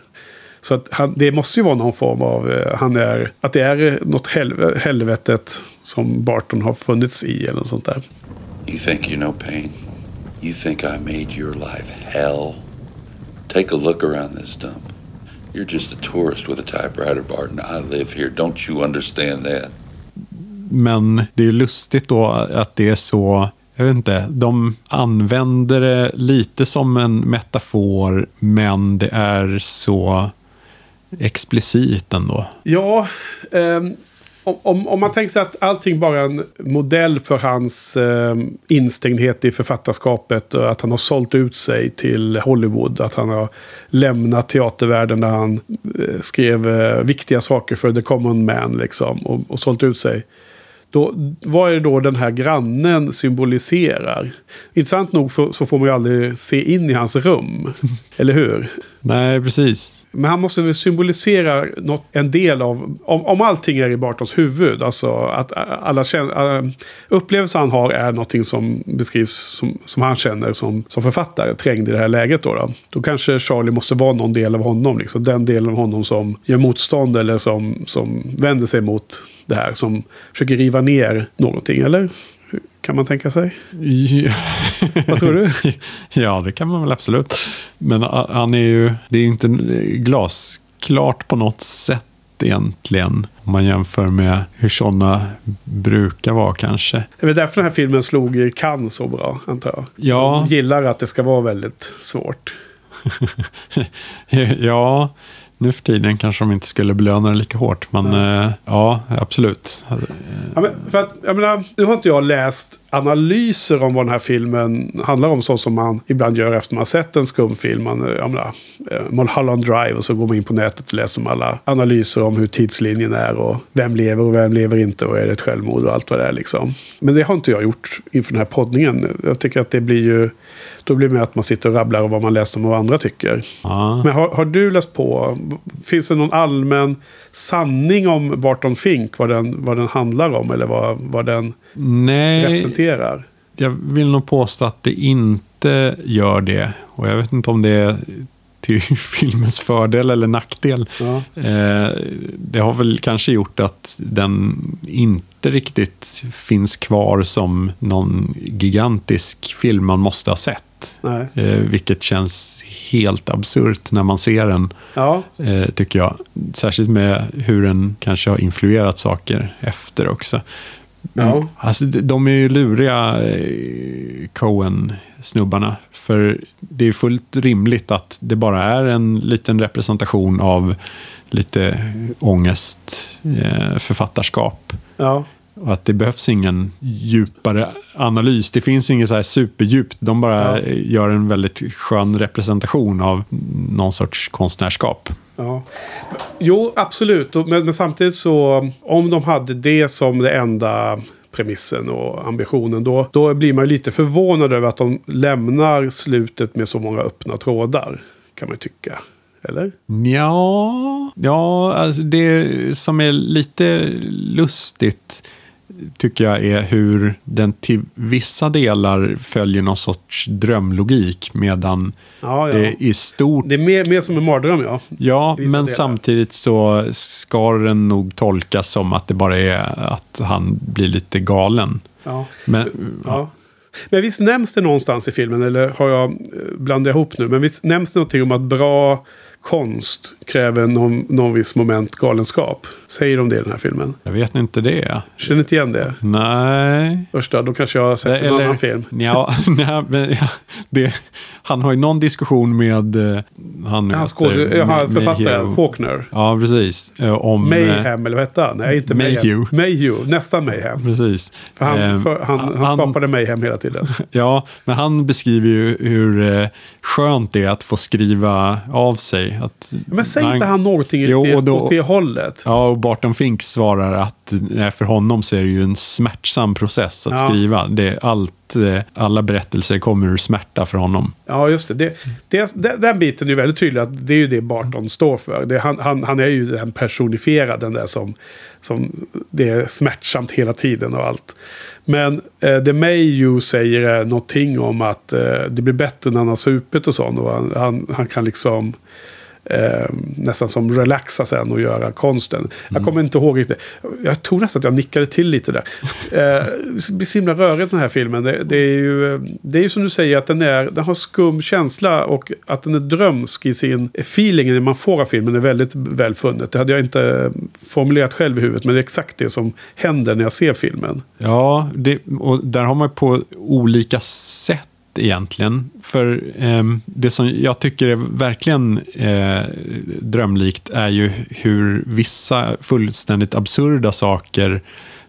Så att han, det måste ju vara någon form av, eh, han är, att det är något helv helvetet som Barton har funnits i eller något sånt där. You think you know pain? You think I made your life hell? Take a look around this dump. You're just a tourist with a typewriter, Barton. I live here. Don't you understand that? Men det är ju lustigt då att det är så, jag vet inte, de använder det lite som en metafor, men det är så explicit ändå. Ja, ehm, om, om, om man tänker sig att allting bara är en modell för hans eh, instängdhet i författarskapet och att han har sålt ut sig till Hollywood. Att han har lämnat teatervärlden där han eh, skrev eh, viktiga saker för The Common Man liksom och, och sålt ut sig. Då, vad är det då den här grannen symboliserar? Intressant nog så får man ju aldrig se in i hans rum. Eller hur? Nej, precis. Men han måste väl symbolisera något, en del av, om, om allting är i Bartons huvud, alltså att alla känner, upplevelser han har är någonting som beskrivs som, som han känner som, som författare, trängd i det här läget då, då. Då kanske Charlie måste vara någon del av honom, liksom. den delen av honom som gör motstånd eller som, som vänder sig mot det här, som försöker riva ner någonting, eller? Kan man tänka sig? Ja. Vad tror du? ja, det kan man väl absolut. Men han är ju, det är ju inte glasklart på något sätt egentligen. Om man jämför med hur sådana brukar vara kanske. Det är därför den här filmen slog i Cannes så bra, antar jag. Ja. De gillar att det ska vara väldigt svårt. ja, nu för tiden kanske de inte skulle belöna det lika hårt. Men mm. eh, ja, absolut. Ja, men för att, jag menar, nu har inte jag läst analyser om vad den här filmen handlar om. Så som man ibland gör efter man har sett en skumfilm. Man, jag menar, eh, Mulholland Drive och så går man in på nätet och läser om alla analyser om hur tidslinjen är. Och vem lever och vem lever inte. Och är det ett självmord och allt vad det är liksom. Men det har inte jag gjort inför den här poddningen. Jag tycker att det blir ju då blir det mer att man sitter och rabblar om vad man läst om vad andra tycker. Ah. Men har, har, du läst på? Finns det någon allmän sanning om Barton Fink? Vad den, vad den handlar om eller vad, vad den Nej, representerar? Jag vill nog påstå att det inte gör det. Och jag vet inte om det är till filmens fördel eller nackdel. Ja. Eh, det har väl kanske gjort att den inte riktigt finns kvar som någon gigantisk film man måste ha sett. Eh, vilket känns helt absurt när man ser den, ja. eh, tycker jag. Särskilt med hur den kanske har influerat saker efter också. Ja. Mm. Alltså, de är ju luriga, eh, Coen-snubbarna. För det är fullt rimligt att det bara är en liten representation av lite ångest, eh, författarskap. Ja. Och att det behövs ingen djupare analys. Det finns inget så här superdjupt. De bara ja. gör en väldigt skön representation av någon sorts konstnärskap. Ja. Jo, absolut. Men, men samtidigt så, om de hade det som det enda premissen och ambitionen. Då, då blir man lite förvånad över att de lämnar slutet med så många öppna trådar. Kan man tycka. Eller? Ja, ja alltså det som är lite lustigt tycker jag är hur den till vissa delar följer någon sorts drömlogik medan ja, ja. det i stort... Det är mer, mer som en mardröm ja. Ja, men delar. samtidigt så ska den nog tolkas som att det bara är att han blir lite galen. Ja. Men, ja. Men visst nämns det någonstans i filmen, eller har jag blandat ihop nu, men visst nämns det någonting om att bra konst kräver någon, någon viss moment galenskap. Säger de det i den här filmen? Jag vet inte det. Känner inte igen det? Nej. Första, då kanske jag har sett en annan film. Ja, nej, men, ja, det, han har ju någon diskussion med eh, han ja, skåd, ja, författaren Faulkner. Ja, precis. Eh, om, Mayhem, eller vad hette han? Nej, inte Mayhem. Mayhew. Nästan Mayhem. Precis. För han, eh, för, han, han, han skapade Mayhem hela tiden. Ja, men han beskriver ju hur eh, skönt det är att få skriva av sig. Att Men säger inte han någonting Jo, det, då- åt det hållet? Ja, och Barton Fink svarar att för honom så är det ju en smärtsam process att Ja. skriva. Det är allt, eh, alla berättelser kommer ur smärta för honom. Ja, just det. det, det den, den biten är ju väldigt tydlig att det är ju det Barton står för. Det, han, han, han är ju den personifierade, den där som, som det är smärtsamt hela tiden och allt. Men eh, det Mayhew säger är någonting om att eh, det blir bättre när han har supit och sånt. Och han, han, han kan liksom eh, nästan som relaxa sen och göra konsten. Jag kommer inte ihåg riktigt. Jag tror nästan att jag nickade till lite där. Eh, det blir så himla rörigt den här filmen. Det, det, är ju, det är ju som du säger att den, är, den har skum känsla och att den är drömsk i sin feeling man får av filmen är väldigt väl funnet. Det hade jag inte formulerat själv i huvudet men det är exakt det som händer när jag ser filmen. Ja, det, och där har man på olika sätt egentligen. För eh, det som jag tycker är verkligen eh, drömlikt är ju hur vissa fullständigt absurda saker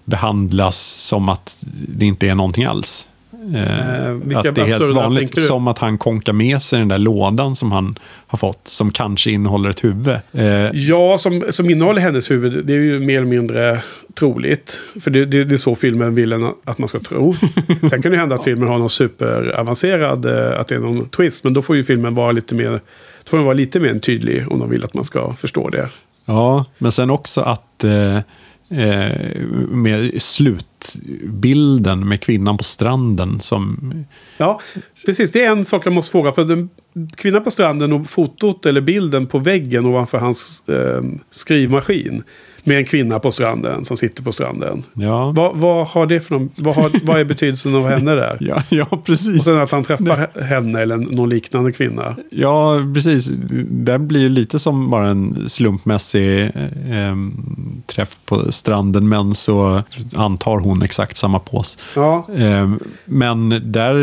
behandlas som att det inte är någonting alls. Eh, Eh, att det är helt vanligt, som att han konkar med sig den där lådan som han har fått, som kanske innehåller ett huvud. Eh, Ja, som, som innehåller hennes huvud, det är ju mer eller mindre troligt. För det, det, det är så filmen vill en att man ska tro. Sen kan det hända att filmen har någon superavancerad, eh, att det är någon twist. Men då får ju filmen vara lite mer, då får den vara lite mer tydlig om de vill att man ska förstå det. Ja, men sen också att eh, eh, med slutbilden med kvinnan på stranden som... Ja, precis. Det är en sak jag måste fråga. För den, kvinnan på stranden och fotot eller bilden på väggen ovanför hans eh, skrivmaskin. Med en kvinna på stranden som sitter på stranden. Ja, Vad, vad har det för någon, vad, har, vad är betydelsen av henne där? ja, ja Och precis. sen att han träffar henne eller någon liknande kvinna. Ja, precis. Det blir ju lite som bara en slumpmässig eh, träff på stranden, men så antar hon exakt samma pås. Ja, Eh, men där...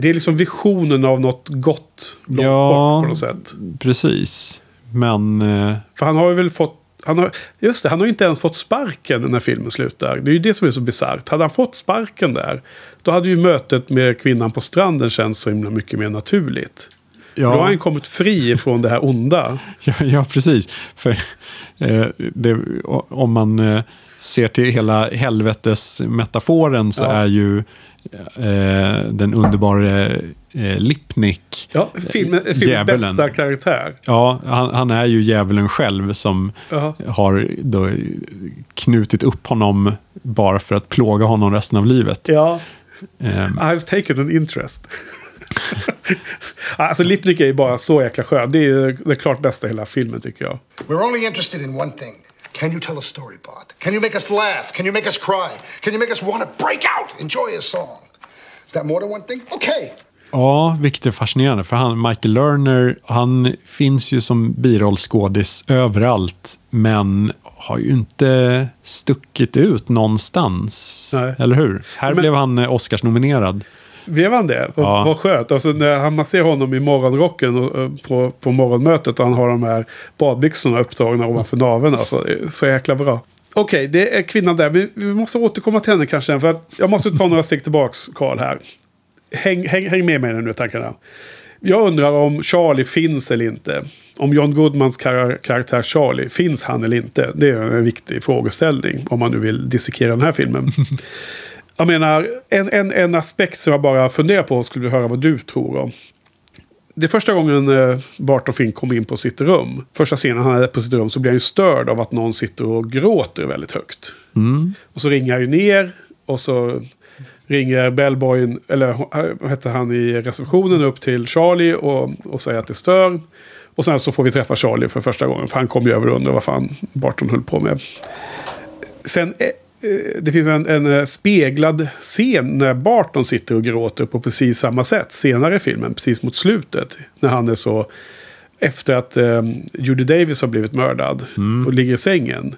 det är liksom visionen av något gott långt Ja. bort på något sätt. Precis. Men... Eh, För han har ju väl fått... Han har, just det, han har inte ens fått sparken när filmen slutar. Det är ju det som är så bisarrt. Hade han fått sparken där, då hade ju mötet med kvinnan på stranden känts så himla mycket mer naturligt. Då har han kommit fri från det här onda. Ja, ja precis. För eh, det, om man eh, ser till hela helvetesmetaforen så Ja. är ju eh, den underbara eh, Lipnik, Ja, filmen, filmens Djävulen. bästa karaktär. ja, han, han är ju djävulen själv som Ja. har då knutit upp honom bara för att plåga honom resten av livet. Ja, Ehm, I've taken an interest. alltså Lipnik är ju bara så jäkla skön. Det är ju det klart bästa i hela filmen tycker jag. We're only interested in one thing. Can you tell a story, Bart? Can you make us laugh? Can you make us cry? Can you make us want to break out, enjoy a song? Is that more than one thing? Okay. Ja, vilket är fascinerande. För han, Michael Lerner, han finns ju som birollskådis överallt. Men har ju inte stuckit ut någonstans. Nej. Eller hur? Här Men- blev han Oscarsnominerad. Blev han det? Ja. vad skönt. Alltså när man ser honom i morgonrocken och, och på, på morgonmötet och han har de här badbyxorna upptagna ovanför naveln. Alltså, så jäkla bra. Okej, det är kvinnan där. Vi, vi måste återkomma till henne kanske. För att jag måste ta några steg tillbaks, Karl, här. Häng, häng, häng med mig nu i tankarna. Jag undrar om Charlie finns eller inte. Om John Goodmans kar- karaktär Charlie, finns han eller inte? Det är en viktig frågeställning om man nu vill dissekera den här filmen. Jag menar, en, en, en aspekt som jag bara funderar på skulle vilja höra vad du tror om. Det är första gången eh, Bart och Fink kommer in på sitt rum. Första scenen han är på sitt rum så blir han ju störd av att någon sitter och gråter väldigt högt. Och så ringer han ju ner och så ringer bellboyen, eller vad heter han i receptionen upp till Charlie och, och säger att det stör. Och sen så får vi träffa Charlie för första gången för han kom ju över och undrade vad fan Barton höll på med. Sen, eh, det finns en, en eh, speglad scen när Barton sitter och gråter på precis samma sätt senare i filmen, precis mot slutet. När han är så, efter att eh, Judy Davis har blivit mördad och ligger i sängen.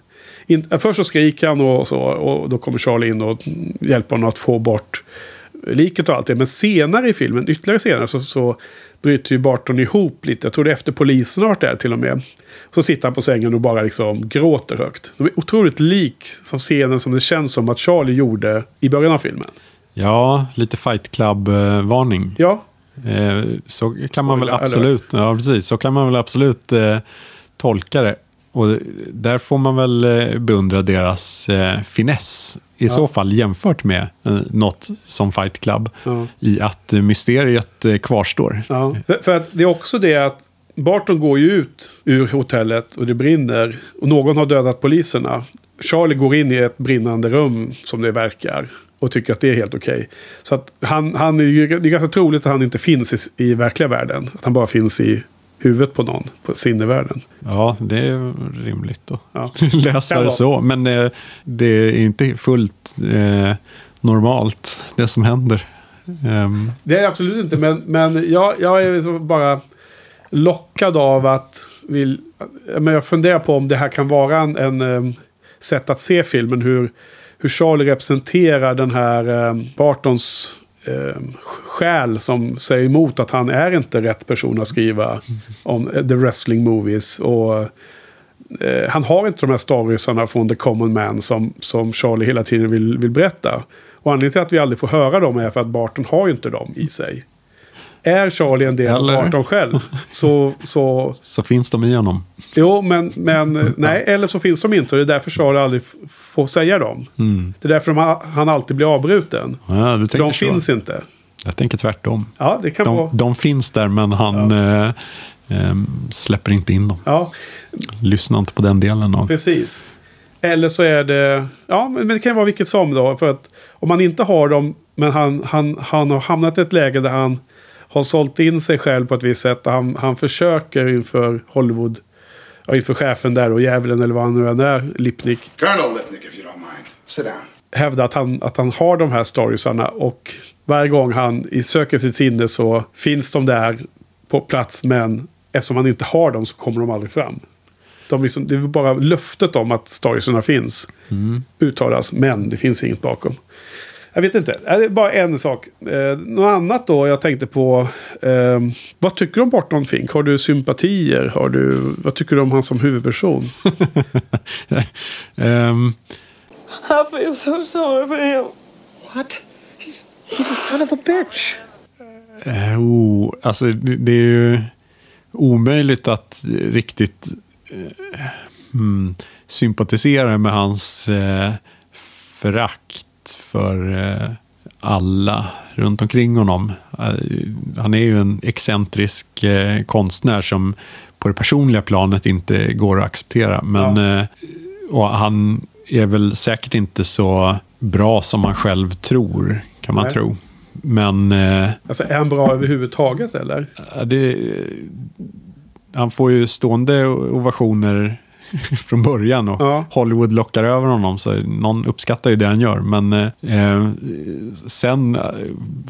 In, eh, först så skriker han och så, och då kommer Charlie in och hjälper honom att få bort liket och allt det. Men senare i filmen, ytterligare senare, så, så bryter ju Barton ihop lite. Jag tror det är efter varit där till och med. Så sitter han på sängen och bara liksom gråter högt. De är otroligt lik som scenen som det känns som att Charlie gjorde i början av filmen. Ja, lite Fight Club-varning. Ja, Eh, så kan man väl absolut, ja, precis, så kan man väl absolut eh, tolka det. Och där får man väl eh, beundra deras eh, finess i så fall jämfört med eh, något som Fight Club Ja. i att mysteriet eh, kvarstår. Ja. För, för att det är också det att Barton går ju ut ur hotellet och det brinner. Och någon har dödat poliserna. Charlie går in i ett brinnande rum som det verkar. Och tycker att det är helt okej. Så att han, han är ju, det är ganska troligt att han inte finns i, i verkliga världen. Att han bara finns i huvudet på någon. På sinnevärlden. Ja, det är rimligt att Ja. läsa det så. Men eh, det är inte fullt eh, normalt det som händer. Ehm, Det är det absolut inte, men, men jag, jag är liksom bara lockad av att... Vill, men jag funderar på om det här kan vara en, en em, sätt att se filmen. Hur, hur Charlie representerar den här um, Bartons Ehm, skäl som säger emot att han är inte rätt person att skriva om eh, the wrestling movies. Och eh, han har inte de här storiesarna från The Common Man som, som Charlie hela tiden vill, vill berätta. Och anledningen till att vi aldrig får höra dem är för att Barton har ju inte dem i sig. Är Charlie en del Eller? av Barton själv så, så så finns de i honom. Jo, men, men eh, nej, eller så finns de inte och det är därför Charlie aldrig får säga dem. Det är därför de, han alltid blir avbruten. Ja, du För de så. finns inte. Jag tänker tvärtom. Ja, det kan vara. De, de finns där men han eh, ehm, släpper inte in dem. Ja, Lyssnar inte på den delen av... precis. Eller så är det... Ja, men det kan vara vilket som då. För att om man inte har dem, men han, han, han har hamnat i ett läge där han har sålt in sig själv på ett visst sätt. Och han, han försöker inför Hollywood, ja, inför chefen där och djävulen eller vad han nu än är, Lipnick. Colonel Lipnick, if you don't mind. Sit down. hävda att han, att han har de här storiesarna. Och varje gång han söker sitt sinne så finns de där på plats. Men eftersom han inte har dem så kommer de aldrig fram. De liksom, det är bara löftet om att storiesarna finns. Uttalas, men det finns inget bakom. Jag vet inte. Det är bara en sak. Eh, något annat då jag tänkte på. Eh, vad tycker du om Barton Fink? Har du sympatier? Har du, vad tycker du om han som huvudperson? Ehm, I feel so sorry for him. What? He's, he's a son of a bitch. eh, oh, alltså det, det är ju omöjligt att riktigt eh, mm, sympatisera med hans eh, förakt för eh, alla runt omkring honom. Eh, han är ju en excentrisk eh, konstnär som på det personliga planet inte går att acceptera. Men eh, och han är väl säkert inte så bra som han själv tror, kan man Nej. tro. Men Alltså, är han bra överhuvudtaget eller? Ja, det, han får ju stående ovationer från början och Ja. Hollywood lockar över honom så någon uppskattar ju det han gör. Men eh, sen eh,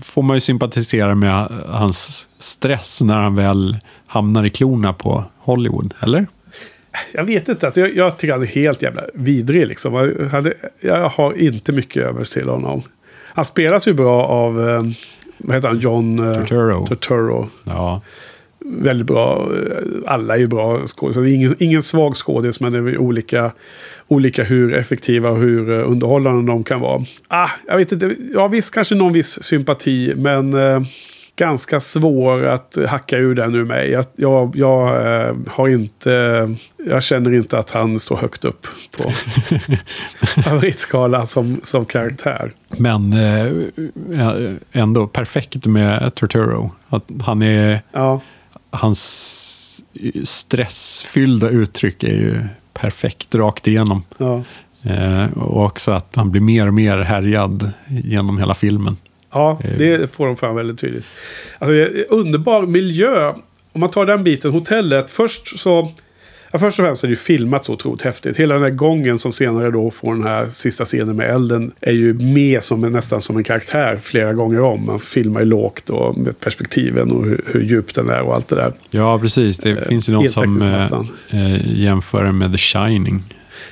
får man ju sympatisera med hans stress när han väl hamnar i klorna på Hollywood, eller? Jag vet inte. Alltså, jag, jag tycker han är helt jävla vidrig. Liksom. Jag, hade, jag har inte mycket över till honom. Han spelas ju bra av, eh, vad heter han, John eh, Turturro. Turturro. Ja, Väldigt bra. Alla är ju bra är ingen, ingen svag skådis, men det är olika, olika hur effektiva och hur eh, underhållande de kan vara. Ah, jag vet inte. Ja, visst kanske någon viss sympati, men eh, ganska svår att hacka ur den ur mig. Jag, jag, jag eh, har inte... Jag känner inte att han står högt upp på favoritskalan som, som karaktär. men eh, ändå perfekt med Turturro. Att han är, Ja, hans stressfyllda uttryck är ju perfekt rakt igenom. ja. Eh, och också att han blir mer och mer härjad genom hela filmen. Ja, det får de fram väldigt tydligt. Alltså, underbar miljö. Om man tar den biten, hotellet. Först så... Ja, först och främst är det ju filmat så otroligt häftigt. Hela den här gången som senare då får den här sista scenen med elden är ju med som en, nästan som en karaktär flera gånger om. Man filmar ju lågt och med perspektiven och hur, hur djup den är och allt det där. Ja, precis. Det finns ju någon som eh, eh, jämför med The Shining.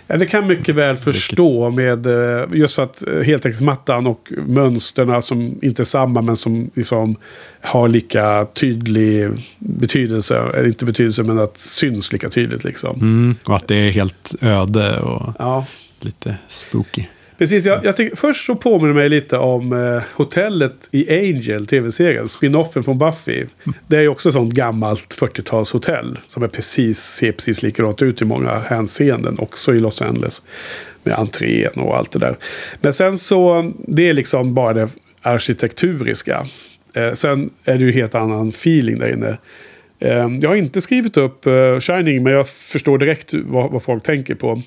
Ja, det kan mycket väl förstå med eh, just för att eh, heltäckningsmattan och mönsterna som inte är samma men som liksom har lika tydlig betydelse. Eller inte betydelse men att syns lika tydligt liksom. Mm, och att det är helt öde och Ja. lite spooky. Precis, jag, jag tycker, först så påminner mig lite om eh, hotellet i Angel, tv-serien. Spinoffen från Buffy. Det är ju också ett sånt gammalt 40-talshotell. Som är precis, ser precis likadant ut i många hänseenden. Också i Los Angeles. Med entrén och allt det där. Men sen så, det är liksom bara det arkitekturiska. Eh, sen är det ju helt annan feeling där inne. Eh, jag har inte skrivit upp eh, Shining, men jag förstår direkt vad, vad folk tänker på.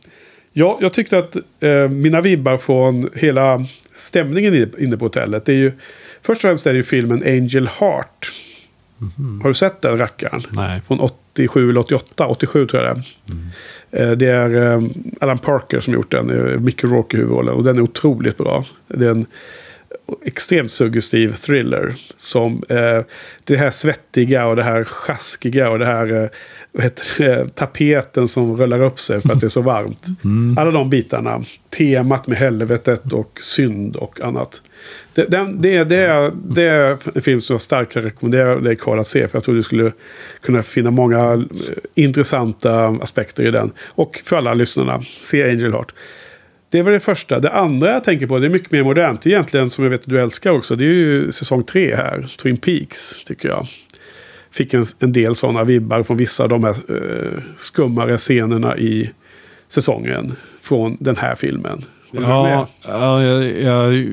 Ja, jag tyckte att eh, mina vibbar från hela stämningen inne på hotellet. Det är ju, först och främst är det ju filmen Angel Heart. Har du sett den rackaren? Nej. Från 87 eller 88, 87 tror jag det är. Eh, Det är eh, Alan Parker som gjort den, eh, Mickey Rourke i huvudrollen. Och den är otroligt bra. Det är en extremt suggestiv thriller. Som eh, det här svettiga och det här sjaskiga och det här eh, vad heter det, tapeten som rullar upp sig för att det är så varmt. Alla de bitarna. Temat med helvetet och synd och annat. Det, den, det, det, är, det är en film som jag starkt kan rekommendera dig Karl att se. För jag tror du skulle kunna finna många eh, intressanta aspekter i den. Och för alla lyssnarna, se Angel Heart. Det var det första. Det andra jag tänker på, det är mycket mer modernt. Egentligen, som jag vet att du älskar också, det är ju säsong tre här. Twin Peaks, tycker jag. Fick en, en del sådana vibbar från vissa av de här eh, skummare scenerna i säsongen. Från den här filmen. Ja, ja jag,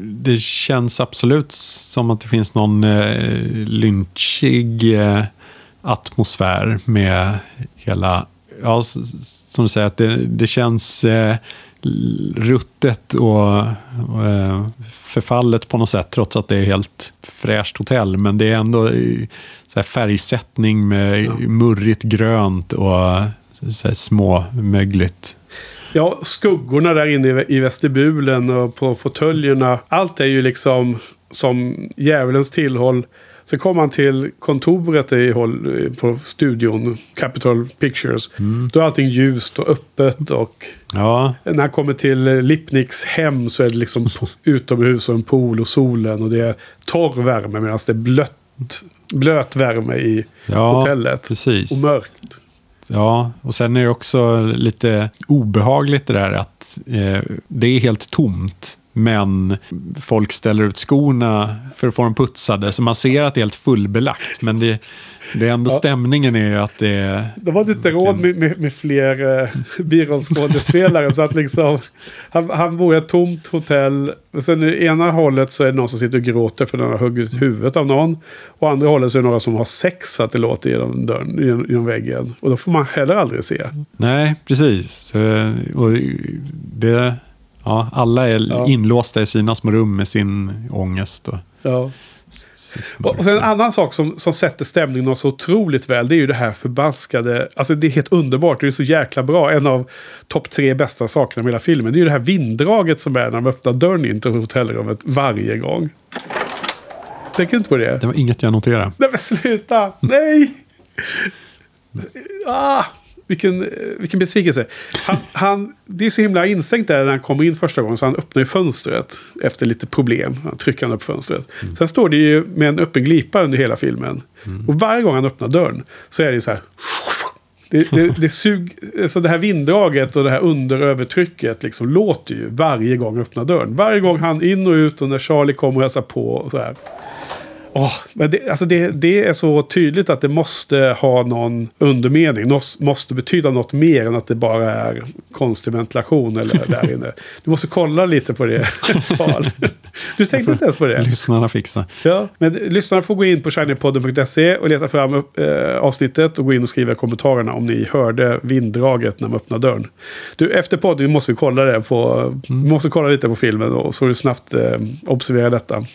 det känns absolut som att det finns någon eh, lynchig eh, atmosfär med hela... Ja, som du säger, att det, det känns eh, ruttet och, och eh, förfallet på något sätt, trots att det är helt fräscht hotell. Men det är ändå så färgsättning med murrigt grönt och så småmögligt. Ja, skuggorna där inne i- i vestibulen och på fåtöljerna. Allt är ju liksom som djävulens tillhåll. Sen kommer han till kontoret i på studion, Capitol Pictures. Då är allting ljust och öppet och Ja, när han kommer till Lipnicks hem så är det liksom utomhus och en pool och solen. Och det är torr värme medan det är blött, blöt värme i Ja, hotellet. precis. Och mörkt. Ja, och sen är det också lite obehagligt det där att eh, det är helt tomt. Men folk ställer ut skorna för att få dem putsade. Så man ser att det är helt fullbelagt. Men det, det är ändå stämningen är ju att det är... De hade inte råd med, med, med fler eh, birollskådespelare. så att liksom, han, han bor i ett tomt hotell. Och sen i ena hållet så är det någon som sitter och gråter för den har huggit huvudet av någon. Och andra hållet så är det några som har sex så att det låter genom, dörren, genom, genom väggen. Och då får man heller aldrig se. Nej, precis. Eh, Och det, ja, alla är Ja. inlåsta i sina små rum med sin ångest. Och, Ja. Och sen en annan sak som, som sätter stämningen så otroligt väl. Det är ju det här förbaskade. Alltså det är helt underbart. Det är så jäkla bra. En av topp tre bästa sakerna med hela filmen. Det är ju det här vinddraget som är när de öppnar dörren in till hotellrummet varje gång. Tänker inte på det? det var inget jag noterade. Nej men sluta! Nej! Ah, vilken, eh, vilken besvikelse. Han, han, det är så himla instängt där när han kommer in första gången. Så han öppnar ju fönstret efter lite problem. Han trycker han upp fönstret. Sen står det ju med en öppen glipa under hela filmen. Och varje gång han öppnar dörren så är det så här. Det, det, det, sug, så det här vinddraget och det här underövertrycket liksom låter ju varje gång han öppnar dörren. Varje gång han in och ut och när Charlie kommer och hälsar på och så här. Åh, men det, alltså det, det är så tydligt att det måste ha någon undermening. Nås, måste betyda något mer än att det bara är konstig ventilation eller där inne. Du måste kolla lite på det, Carl. Du tänkte inte ens på det? Lyssnarna fixar. Ja, men lyssnarna får gå in på shinypodden.se och leta fram upp, eh, avsnittet och gå in och skriva i kommentarerna om ni hörde vinddraget när man öppnade dörren. Du, efter podden måste vi kolla det på, vi måste kolla lite på filmen och så du snabbt eh, observera detta.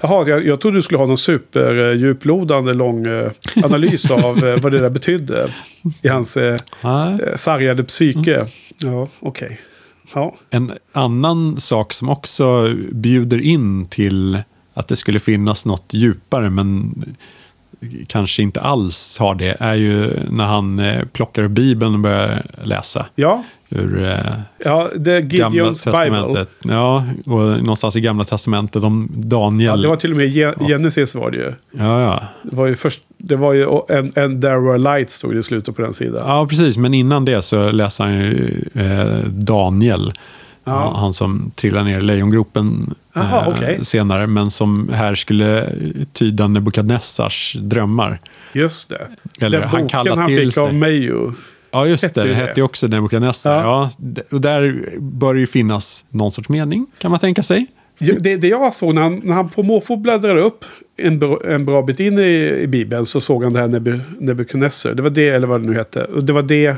Jaha, jag, jag trodde du skulle ha någon superdjuplodande lång eh, analys av eh, vad det där betydde i hans eh, sargade psyke. Ja, okej. Ja. En annan sak som också bjuder in till att det skulle finnas något djupare, men kanske inte alls har det, är ju när han plockar Bibeln och börjar läsa ja, ur eh, ja, det Gamla Gideons Bible. Testamentet. Ja, och någonstans i Gamla Testamentet om Ja, Daniel. det var till och med Ge- Genesis var det ju. ja, ja. Det var ju, först, det var ju en, en There were lights stod det i slutet på den sidan. ja, precis. Men innan det så läser han ju eh, Daniel. Ja. Han, som trillar ner i lejongropen Jaha, eh, okej. senare, men som här skulle tyda Nebukadnessars drömmar. Just det. Eller Den han boken han fick sig. av Mayo. Ja, just det. Det hette ju också Nebukadnessar. Ja. Ja. och där bör det ju finnas någon sorts mening, kan man tänka sig. Det, det jag såg när han, när han på måfå bläddrade upp en, bra- en bra bit in i, i Bibeln så såg han det här Nebu, Nebuchadnezzar. Det var det, eller vad det nu hette. Och det var det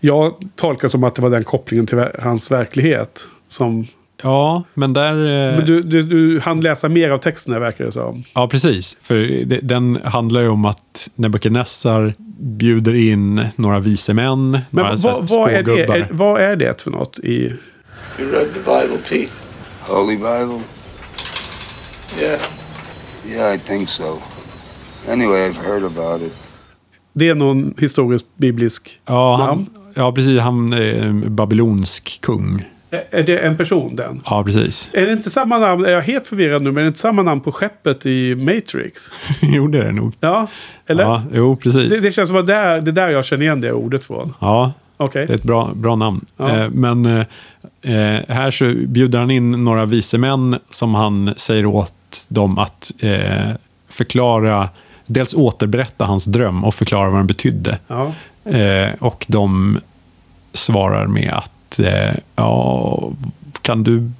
jag tolkade som att det var den kopplingen till hans verklighet. Som, Ja, men där... eh, men du, du, du hann läsa mer av texten här verkar det som. Ja, precis. För det, den handlar ju om att Nebukadnessar bjuder in några vise män, Men några här vad, vad, är det, är, vad är det för något i... You read the Bible, Pete? Holy Bible? Yeah. Yeah, I think so. Anyway, I've heard about it. Det är någon historisk biblisk Ja, namn? han, ja, precis. Han är babylonsk kung. Är- det en person den? Ja, precis. Är det inte samma namn? Är jag helt förvirrad nu? Men är det inte samma namn på skeppet i Matrix? jo, det är det nog. Ja, eller? Ja, jo, precis. Det, det känns som att det är, det är där jag känner igen det ordet från. Ja, Okej. det är ett bra, bra namn. Ja. Eh, men eh, eh, här så bjuder han in några vise män som han säger åt dem att eh, förklara, dels återberätta hans dröm och förklara vad den betydde. Ja. Eh, och de svarar med att eh, ja, kan du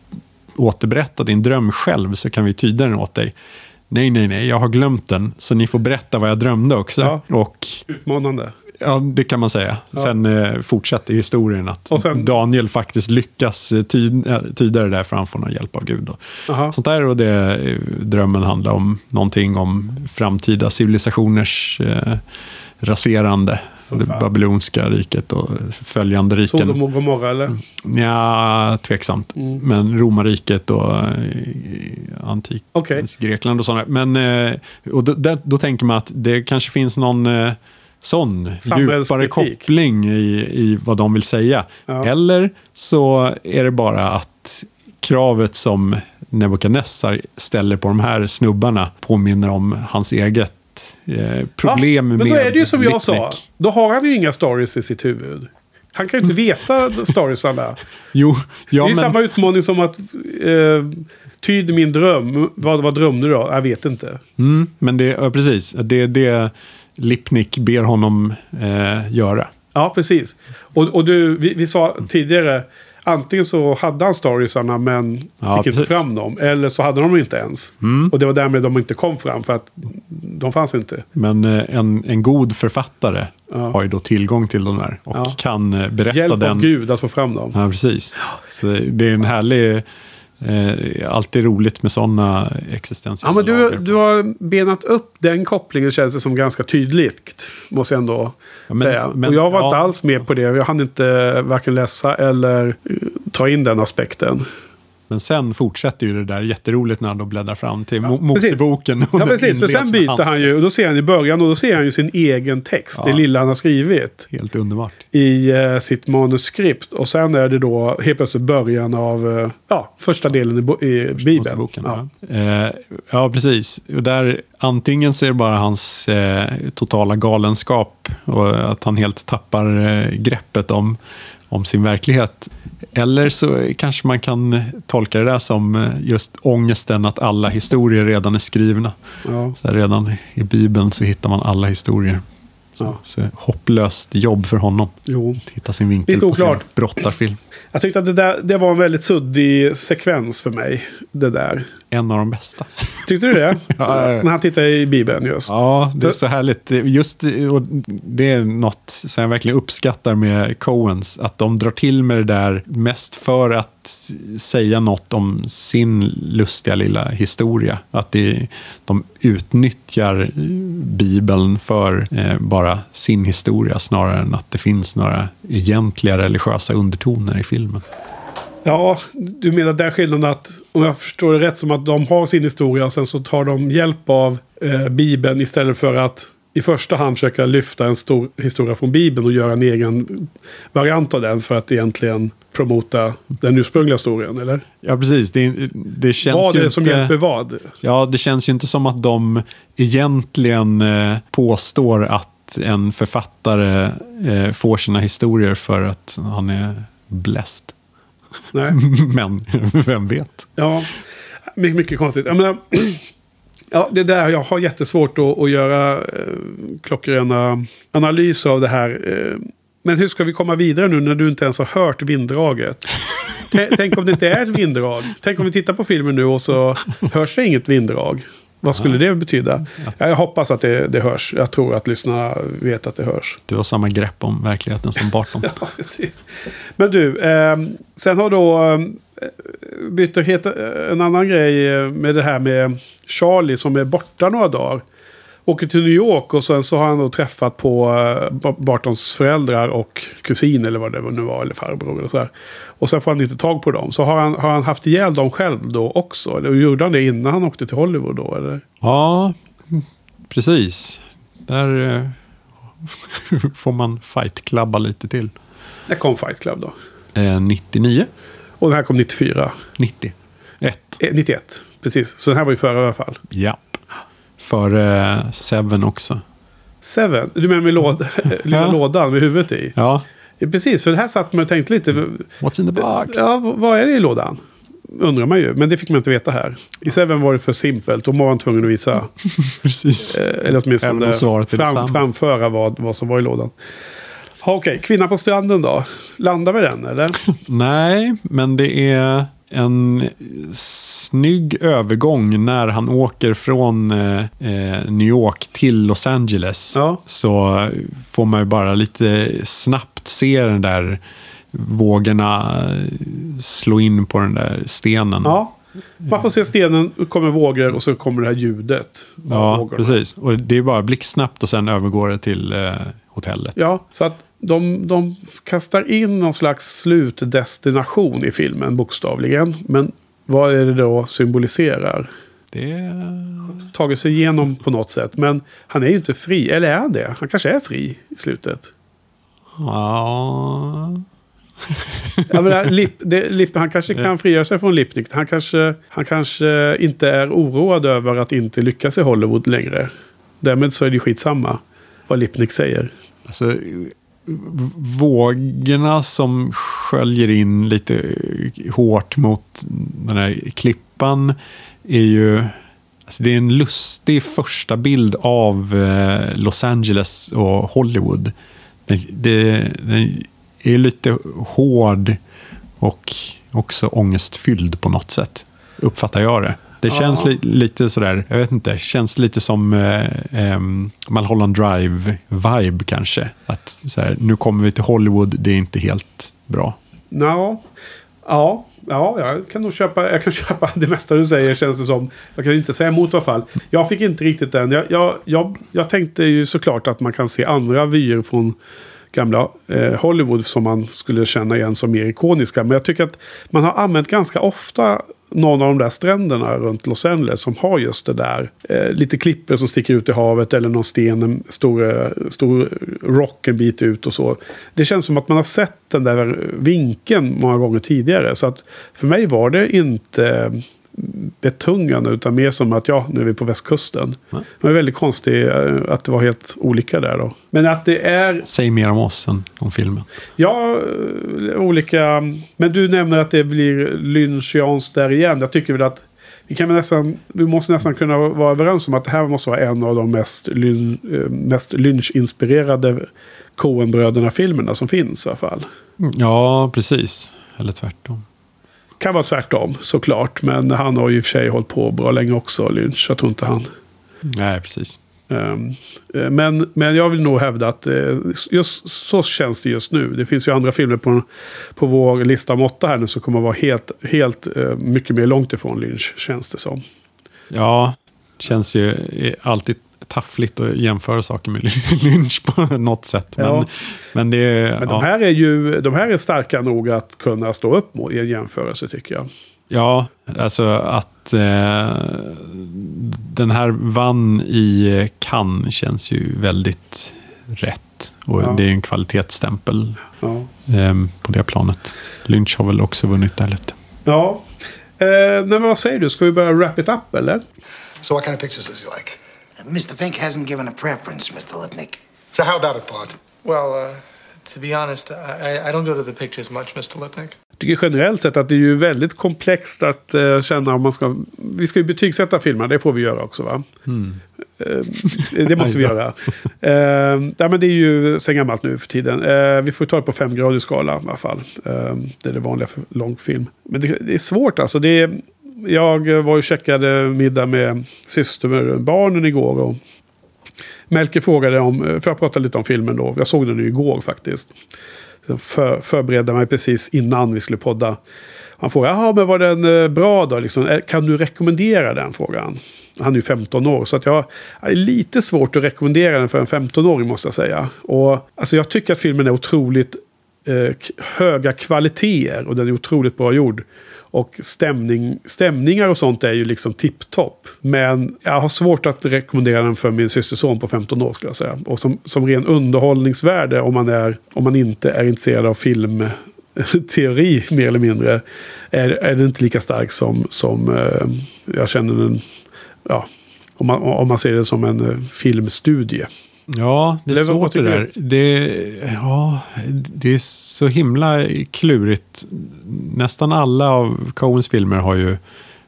återberätta din dröm själv så kan vi tyda den åt dig. Nej, nej, nej, jag har glömt den, så ni får berätta vad jag drömde också. Ja. Och Utmanande. ja, det kan man säga. Ja. Sen eh, fortsätter historien att sen- Daniel faktiskt lyckas eh, ty, eh, tyda det där för han får någon hjälp av Gud. Aha. sånt där och det, drömmen handlar om någonting om framtida civilisationers eh, raserande. Det babylonska riket och följande riken. Sodom och Gomorra eller? Ja, tveksamt. Mm. Men romarriket och eh, antikens Okej. Grekland och sådana. Men eh, och då, där, då tänker man att det kanske finns någon eh, sån djupare koppling i, i vad de vill säga. Ja. Eller så är det bara att kravet som Nebukadnessar ställer på de här snubbarna påminner om hans eget eh, problem ja, med Men då är det ju som jag sa. Då har han ju inga stories i sitt huvud. Han kan ju inte veta storiesarna. Jo, ja, det är men... samma utmaning som att eh, tyd min dröm. Vad, vad drömde du då? Jag vet inte. Mm, men det, ja, precis, det är det Lipnick ber honom eh, göra. Ja, precis. Och, och du, vi, vi sa tidigare. Antingen så hade han storiesarna men fick Ja, inte precis. fram dem. Eller så hade de inte ens. Mm. Och det var därmed de inte kom fram. För att de fanns inte. Men eh, en, en god författare Ja. har ju då tillgång till de där och Ja. kan eh, berätta Hjälp den. av Gud att få fram dem. Ja, precis. Så det är en härlig... Eh, alltid roligt med sådana existentiella Ja, men du, du har benat upp den kopplingen känns det som ganska tydligt. Måste jag ändå Ja, men- säga. men- och jag var inte ja. alls med på det. Jag hann inte varken läsa eller eh, ta in den aspekten. Men sen fortsätter ju det där jätteroligt när han då bläddrar fram till Ja. Moseboken. och Ja, precis. För sen byter han ju. Och då ser han i början och då ser han ju sin egen text. Ja. Det lilla han har skrivit. Helt underbart. I eh, sitt manuskript. Och sen är det då helt plötsligt början av eh, ja, första delen i, i Bibeln. Ja. Eh, ja, precis. Och där, antingen så är det bara hans eh, totala galenskap och att han helt tappar eh, greppet om, om sin verklighet. Eller så kanske man kan tolka det där som eh, just ångesten att alla historier redan är skrivna. Ja. Så redan i Bibeln så hittar man alla historier. Så, Ja. så hopplöst jobb för honom. Jo. Att hitta sin vinkel Lite på sin oklart. brottarfilm. Jag tyckte att det, där, det var en väldigt suddig sekvens för mig. Det där. En av de bästa. Tyckte du det? Ja, ja, ja. När han tittar i Bibeln just. Ja, det är så härligt. Just, och det är något som jag verkligen uppskattar med Coens. Att de drar till med det där mest för att säga något om sin lustiga lilla historia. Att det, de utnyttjar Bibeln för eh, bara sin historia snarare än att det finns några egentliga religiösa undertoner i filmen. Ja, du menar den skillnaden att, om jag förstår det rätt, som att de har sin historia och sen så tar de hjälp av eh, Bibeln istället för att i första hand försöka lyfta en stor historia från Bibeln och göra en egen variant av den för att egentligen promota den ursprungliga historien, eller? Ja, precis. Det, det känns Vad är det som inte... hjälper vad? Ja, det känns ju inte som att de egentligen eh, påstår att en författare eh, får sina historier för att han är bläst. Nej. Men vem vet? Ja, mycket, mycket konstigt. Jag menar, ja, det är där jag har jättesvårt att, att göra eh, klockrena analyser av det här. Eh, men hur ska vi komma vidare nu när du inte ens har hört vinddraget? Tänk om det inte är ett vinddrag. Tänk om vi tittar på filmen nu och så hörs det inget vinddrag. Vad skulle det betyda? Jag hoppas att det, det hörs. Jag tror att lyssnarna vet att det hörs. Du har samma grepp om verkligheten som Barton. Ja, precis. Men du, eh, sen har då eh, Bitterhet en annan grej med det här med Charlie som är borta några dagar. Åker till New York och sen så har han då träffat på eh, Ba- Bartons föräldrar och kusin eller vad det nu var, eller farbror eller så här. Och sen får han inte tag på dem. Så har han, har han haft ihjäl dem själv då också? Eller gjorde han det innan han åkte till Hollywood då? Eller? Ja, precis. Där eh, får man fight-klabba lite till. När kom Fight Club då? Eh, 99? Och den här kom 94. 90? 1? Eh, 91, precis. Så den här var ju före i alla fall. Japp. För eh, Seven också. Seven, du menar med låd, lilla lådan med huvudet i? Ja. Precis, för det här satt man och tänkte lite. What's in the box? Ja, vad är det i lådan? Undrar man ju, men det fick man inte veta här. I Seven var det för simpelt, var man tvungen att visa, Precis. eh, eller åtminstone fram, framföra vad, vad som var i lådan. Okej, Kvinna på stranden då? Landar vi den eller? Nej, men det är en snygg övergång när han åker från eh, eh, New York till Los Angeles. Ja. Så får man ju bara lite snabbt se den där vågorna eh, slå in på den där stenen. Ja. Man får se stenen, kommer vågor och så kommer det här ljudet. Ja, vågorna. precis. Och det är bara blixtsnabbt och sen övergår det till eh, hotellet. Ja, så att de, de kastar in någon slags slutdestination i filmen, bokstavligen. Men vad är det då symboliserar? Det. Tagit sig igenom på något sätt. Men han är ju inte fri. Eller är han det? Han kanske är fri i slutet. Ja... Jag menar, Lip, det, Lip, han kanske kan frigöra sig från Lipnick. Han kanske, han kanske inte är oroad över att inte lyckas i Hollywood längre. Därmed så är det skitsamma vad Lipnick säger. Alltså, vågorna som sköljer in lite hårt mot den här klippan är ju... Alltså det är en lustig första bild av eh, Los Angeles och Hollywood. Den, det, den är lite hård och också ångestfylld på något sätt. Uppfattar jag det. Det känns li, lite sådär, jag vet inte, känns lite som eh, ehm, Mulholland Drive-vibe kanske. Att så här, nu kommer vi till Hollywood, det är inte helt bra. Nå, ja, ja, jag kan nog köpa, jag kan köpa det mesta du säger känns det som. Jag kan inte säga emot i alla fall. Jag fick inte riktigt den. Jag, jag, jag, jag tänkte ju såklart att man kan se andra vyer från gamla eh, Hollywood som man skulle känna igen som mer ikoniska. Men jag tycker att man har använt ganska ofta någon av de där stränderna runt Los Angeles som har just det där. Eh, lite klippor som sticker ut i havet eller någon sten, en stor, eh, stor rock en bit ut och så. Det känns som att man har sett den där vinkeln många gånger tidigare. Så att för mig var det inte betungande utan mer som att ja, nu är vi på västkusten. Det var väldigt konstigt eh, att det var helt olika där då. Men att det är Säg mer om oss än om filmen. Ja, eh, olika. Men du nämner att det blir lynchianskt där igen. Jag tycker väl att vi, kan nästan, vi måste nästan kunna vara överens om att det här måste vara en av de mest, lyn, eh, mest lynchinspirerade Coen-bröderna-filmerna som finns i alla fall. Ja, precis. Eller tvärtom. Kan vara tvärtom såklart. Men han har ju i och för sig hållit på bra länge också, Lynch. Jag tror inte han. Nej, precis. Ehm, eh, Men, men jag vill nog hävda att eh, just så känns det just nu. Det finns ju andra filmer på, på vår lista om åtta här nu som kommer att vara helt, helt eh, mycket mer långt ifrån Lynch, känns det som. Ja, känns ju alltid taffligt att jämföra saker med Lynch på något sätt. Men, Ja. men det är... Men ja. de här är ju de här är starka nog att kunna stå upp mot i en jämförelse tycker jag. Ja, alltså att eh, den här vann i Cannes känns ju väldigt rätt. Och Ja. det är en kvalitetsstämpel Ja. eh, på det planet. Lynch har väl också vunnit där lite. ja. Eh, nej, men vad säger du? Ska vi börja wrap it up eller? So what kind of pictures does he like? Mr. Fink hasn't given a preference, Mr. Lipnick. So how about it, Bart? Well, uh, to be honest, I, I- don't go to the pictures much, Mr. Lipnick. Jag tycker generellt sett att det är ju väldigt komplext att eh, känna om man ska... Vi ska ju betygsätta filmer, det får vi göra också va? Eh, det måste vi göra. Eh, ja, men det är ju sen gammalt nu för tiden. Eh, vi får ta det på fem grader skala i alla fall. Det är det vanliga för långfilm. Men det, det är svårt alltså. Det är, jag var och checkade middag med syster barnen igår. Och Melker frågade om, för jag pratade lite om filmen då. Jag såg den ju igår faktiskt. För, förberedde mig precis innan vi skulle podda. Han frågade, jaha men var den eh, bra då? Liksom, eh, kan du rekommendera den? Frågan. han. Är ju 15 år. Så att jag är lite svårt att rekommendera den för en 15-åring måste jag säga. Och, alltså, jag tycker att filmen är otroligt eh, höga kvaliteter. Och den är otroligt bra gjord. Och stämning, stämningar och sånt är ju liksom tipptopp. Men jag har svårt att rekommendera den för min systerson på 15 år skulle jag säga. Och som, som ren underhållningsvärde om man, är, om man inte är intresserad av filmteori mer eller mindre. Är, är den inte lika stark som, som eh, jag känner den. Ja, om man, om man ser det som en eh, filmstudie. Ja, det är svårt det där. Det, ja, det är så himla klurigt. Nästan alla av Coens filmer har ju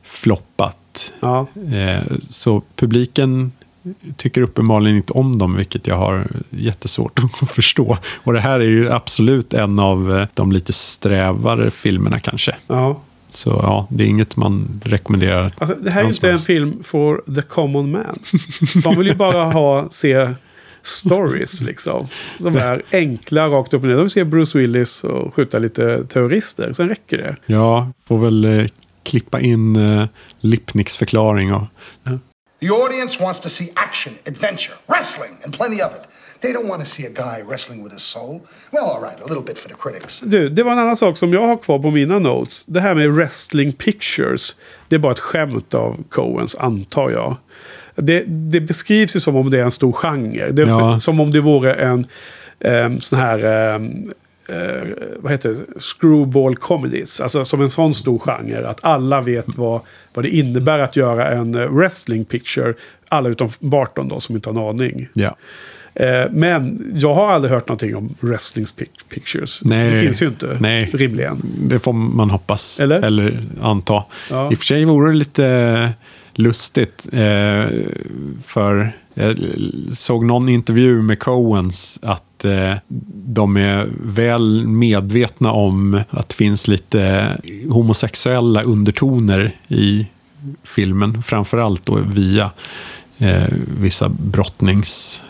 floppat. Ja, Eh, så publiken tycker uppenbarligen inte om dem, vilket jag har jättesvårt att förstå. Och det här är ju absolut en av eh, de lite strävare filmerna kanske. ja. Så ja, det är inget man rekommenderar. Alltså, det här är inte en film for the common man. De vill ju bara ha, se stories liksom. Som är enkla rakt upp och ner. De vill se Bruce Willis och skjuta lite terrorister. Sen räcker det. Ja, får väl eh, klippa in eh, Lipnicks förklaring och The audience wants to see action, adventure, wrestling, and plenty of it. They don't want to see a guy wrestling with his soul. Well, all right, a little bit for the critics. Du, det var en annan sak som jag har kvar på mina notes. Det här med wrestling pictures. Det är bara ett skämt av Coens, antar jag. Det, det beskrivs ju som om det är en stor genre. Det Ja. Som om det vore en um, sån här... ehm, eh, vad heter det? Screwball comedies. Alltså som en sån stor genre. Att alla vet vad, vad det innebär att göra en eh, wrestling picture. Alla utom Barton då som inte har en aning. ja. Eh, Men jag har aldrig hört någonting om wrestling pic- pictures. Nej. det finns ju inte Nej. rimligen. Det får man hoppas. Eller? anta. Ja. I och för sig vore det lite lustigt. Eh, för jag såg någon intervju med Coens att eh, de är väl medvetna om att det finns lite homosexuella undertoner i filmen. Framförallt då via eh, vissa brottnings...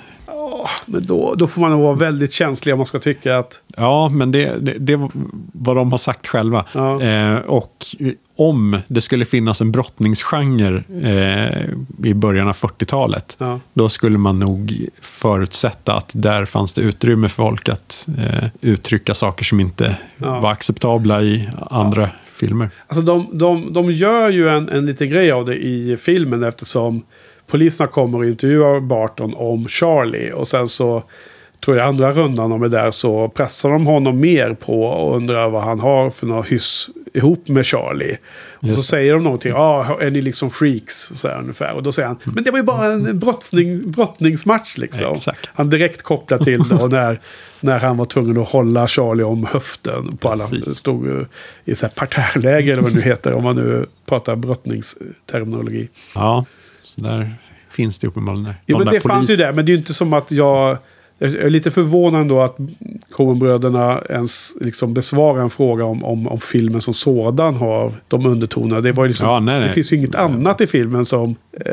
Men då, då får man nog vara väldigt känslig om man ska tycka att... Ja, men det, var vad de har sagt själva. Ja. Eh, och om det skulle finnas en brottningsgenre eh, i början av 40-talet, Ja. då skulle man nog förutsätta att där fanns det utrymme för folk att eh, uttrycka saker som inte Ja. var acceptabla i andra filmer. Alltså de, de, de gör ju en, en liten grej av det i filmen eftersom poliserna kommer och intervjuar Barton om Charlie. Och sen så tror jag andra rundan de är där så pressar de honom mer på och undrar vad han har för något hyss ihop med Charlie. Och så Just säger de någonting, ja, är ni liksom freaks? Så här, ungefär. Och då säger han, men det var ju bara en brottning, brottningsmatch liksom. Exakt. Han direkt kopplar till och när, när han var tvungen att hålla Charlie om höften på alla, Precis. stod i så här parterrläge eller vad det nu heter, om man nu pratar brottningsterminologi. Ja, så där finns det uppenbarligen. Jo, De men det fanns ju polis- där, men det är ju inte som att jag... Jag är lite förvånad ändå att Coen-bröderna ens liksom besvarar en fråga om, om, om filmen som sådan har de undertonerna. Det, var liksom, Ja, nej, nej. det finns ju inget annat i filmen som... Eh,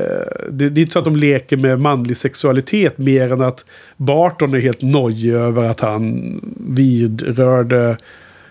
det, det är inte så att de leker med manlig sexualitet mer än att Barton är helt nojig över att han vidrörde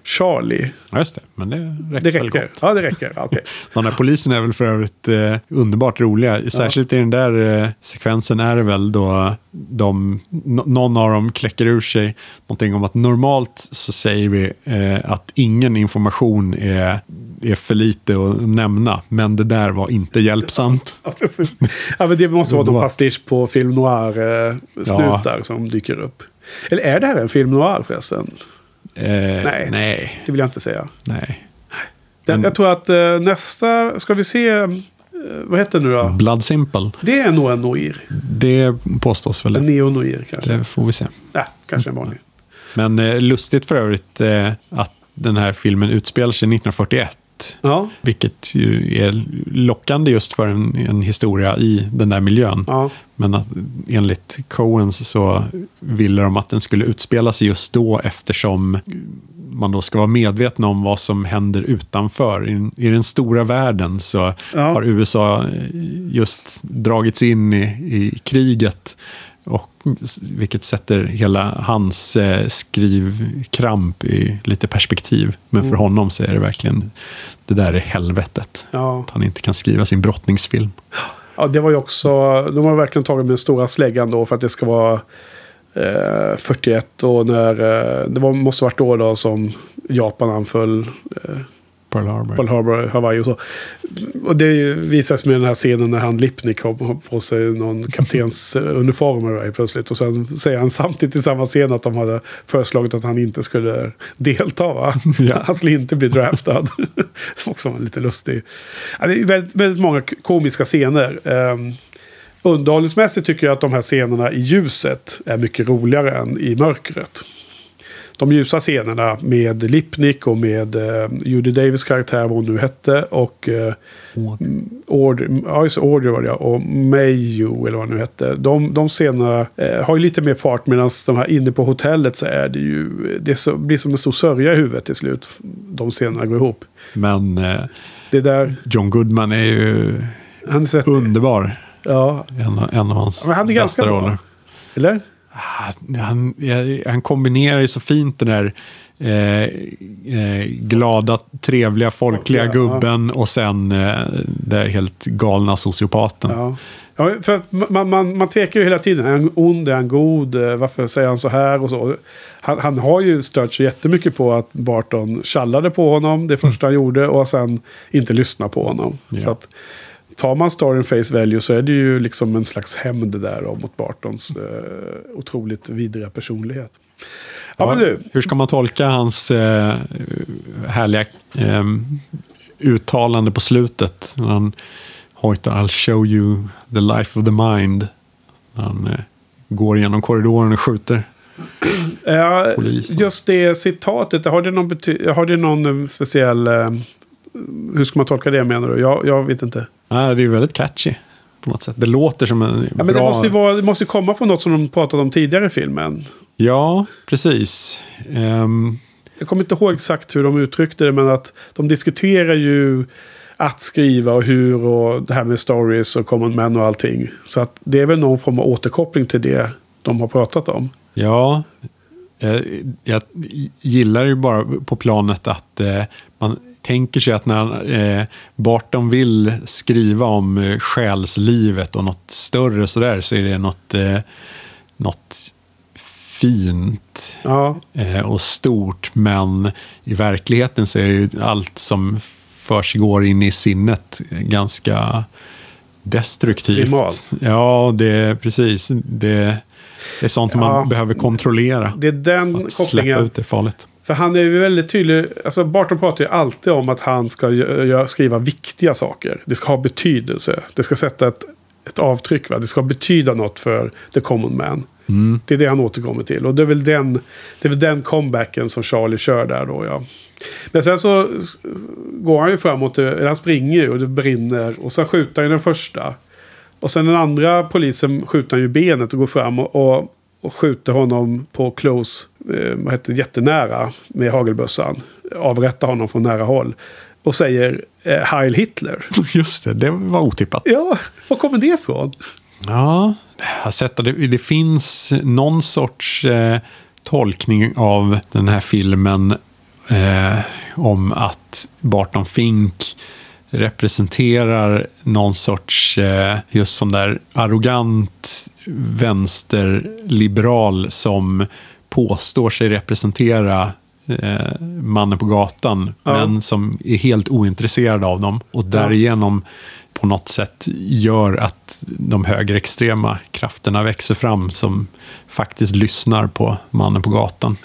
Charlie. Ja, just det. Men det räcker, Det väl räcker. gott. Ja, det räcker. Ja, Okej. De där polisen är väl för övrigt eh, underbart roliga. Särskilt i den där eh, sekvensen är det väl då de, någon av dem kläcker ur sig någonting om att normalt så säger vi eh, att ingen information är, är för lite att nämna. Men det där var inte hjälpsamt. Ja, precis. Ja, men det måste vara någon Underbart. pastisch på film noir-snutar som dyker upp. Eller är det här en film noir förresten? Eh, Nej. Nej. Det vill jag inte säga. Nej. Den, Men- jag tror att eh, nästa, ska vi se, eh, vad heter det nu då? Blood Simple. Det är nog en noir. Det påstås väl. En neo-noir kanske. Det får vi se. Nej, kanske en vanlig. Men eh, lustigt för övrigt eh, att den här filmen utspelar sig 1941. Ja. Vilket ju är lockande just för en, en historia i den där miljön. Ja. Men att, enligt Coens så ville de att den skulle utspela sig just då eftersom man då ska vara medveten om vad som händer utanför. I, i den stora världen så Ja. har USA just dragits in i, i kriget. Vilket sätter hela hans eh, skrivkramp i lite perspektiv. Men för Mm. honom så är det verkligen, det där är helvetet. Ja. Att han inte kan skriva sin brottningsfilm. Ja, det var ju också... De har verkligen tagit med stora släggan då för att det ska vara eh, 41 och när... Eh, det var, måste varit då, då som Japan anföll eh, Pearl Harbor. Pearl Harbor, Hawaii och så. Och det visas med den här scenen när han Lipnick har på sig någon kaptens uniform eller vad plötsligt. Och sen säger han samtidigt i samma scen att de hade föreslagit att han inte skulle delta. Va? Ja. Han skulle inte bli draftad. Som också var lite lustig. Ja, det är väldigt, väldigt många komiska scener. Um, underhållningsmässigt tycker jag att de här scenerna i ljuset är mycket roligare än i mörkret de ljusa scenerna med Lipnick och med eh, Judy Davis karaktär, vad hon nu hette. Och eh, Audrey, ja, just Audrey var det Och Mayo, eller vad nu hette. De, de scenerna eh, har ju lite mer fart medan de här inne på hotellet så är det ju... Det så, blir som en stor sörja i huvudet till slut. De scenerna går ihop. Men eh, Det där... John Goodman är ju Han underbar. ja, En, en av hans men han är ganska bästa bra. roller. Eller? Ah, Han, han kombinerar ju så fint den där eh, eh, glada, trevliga, folkliga gubben och sen eh, den helt galna sociopaten. Ja. Ja, för man, man, man tvekar ju hela tiden. Är han ond? Är han god? Eh, Varför säger han så här? Och så. Han, han har ju stört sig jättemycket på att Barton tjallade på honom det första han gjorde och sen inte lyssna på honom. Ja. Så att tar man storyn face value så är det ju liksom en slags hämnd där då, mot Bartons eh, otroligt vidriga personlighet. Ja, du. Hur ska man tolka hans eh, härliga eh, uttalande på slutet? När han hojtar I'll show you the life of the mind. När han eh, går genom korridoren och skjuter. Ja, Polisen. just det citatet, har det någon, har det någon eh, speciell... Eh, hur ska man tolka det menar du? Jag, jag vet inte. Nej, det är väldigt catchy. På något sätt. Det låter som en Ja, men bra... det, måste ju vara, det måste komma från något som de pratade om tidigare i filmen. Ja, precis. Ehm, Jag kommer inte ihåg exakt hur de uttryckte det, men att de diskuterar ju att skriva och hur och det här med stories och common man och allting. Så att det är väl någon form av återkoppling till det de har pratat om. Ja, eh, jag gillar ju bara på planet att eh, man tänker sig att när eh, Barton vill skriva om eh, själslivet och något större sådär så är det något, eh, något fint Ja, eh, och stort. Men i verkligheten så är ju allt som försiggår in i sinnet ganska destruktivt. Primalt. Ja, det är precis. Det, det är sånt man Ja. behöver kontrollera. det är den Att släppa kopplingen. ut det är farligt. För han är ju väldigt tydlig. Alltså Barton pratar ju alltid om att han ska skriva viktiga saker. Det ska ha betydelse. Det ska sätta ett, ett avtryck. Va? Det ska betyda något för the common man. Det är det han återkommer till. Och det är väl den, det är väl den comebacken som Charlie kör där då. Ja. Men sen så går han ju framåt. eller Han springer ju och det brinner. Och sen skjuter han den första. Och sen den andra polisen skjuter han ju benet och går fram och, och, och skjuter honom på close, eh, heter jättenära med hagelbössan. Avrättar honom från nära håll. Och säger eh, Heil Hitler. Just det, det var otippat. Ja, var kommer det ifrån? Ja, jag har sett att det, det finns någon sorts eh, tolkning av den här filmen eh, om att Barton Fink representerar någon sorts, eh, just sån där arrogant vänsterliberal som påstår sig representera eh, mannen på gatan, Ja. men som är helt ointresserad av dem. Och därigenom på något sätt gör att de högerextrema krafterna växer fram som faktiskt lyssnar på mannen på gatan.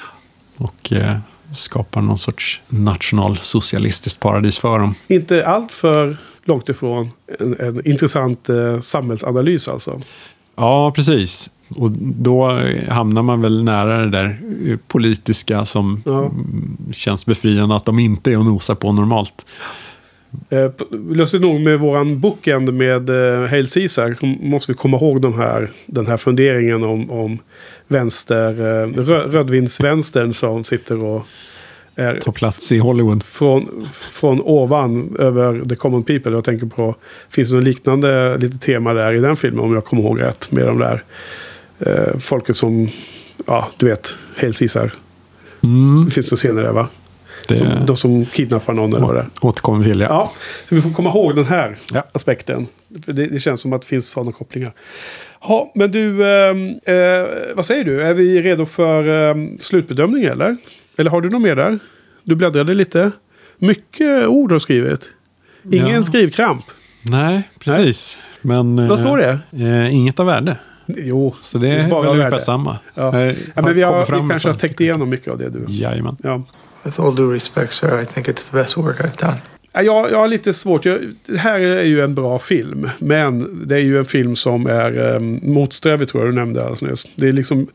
Och eh, skapar någon sorts nationalsocialistiskt paradis för dem. Inte allt för långt ifrån en, en intressant eh, samhällsanalys alltså. Ja, precis. Och då hamnar man väl nära det där eh, politiska som Ja. känns befriande att de inte är och nosar på normalt. Eh, Lustigt nog med våran bookend med eh, Hail Caesar måste vi komma ihåg de här, den här funderingen om, om vänster, eh, rö, rödvinsvänstern som sitter och är Ta plats i Hollywood. från, från ovan över the common people. Jag tänker på, finns det något liknande lite tema där i den filmen om jag kommer ihåg rätt. Med de där eh, folket som, ja du vet, Hail Caesar. Mm, Det finns några scener där va? det De, de som kidnappar någon eller vad det är. återkommer till. Ja. Ja, så vi får komma ihåg den här Ja. aspekten. Det, det känns som att det finns sådana kopplingar. Ja, men du, ehm, eh, vad säger du? Är vi redo för eh, slutbedömning eller? Eller har du något mer där? Du bläddrade lite. Mycket ord har skrivit. Ingen Ja. skrivkramp. Nej, precis. Men, Vad står det? Eh, inget av värde. Jo, Så det Det är bara väl ungefär värde. samma. Ja. Eh, ja, men vi, har, vi med kanske har täckt igenom mycket av det du. Jajamän. Ja. With all due respect, sir, I think it's the best work I've done. Jag, jag har lite svårt. Jag, det här är ju en bra film. Men det är ju en film som är um, motsträvig tror jag du nämnde alldeles nyss. Det är liksom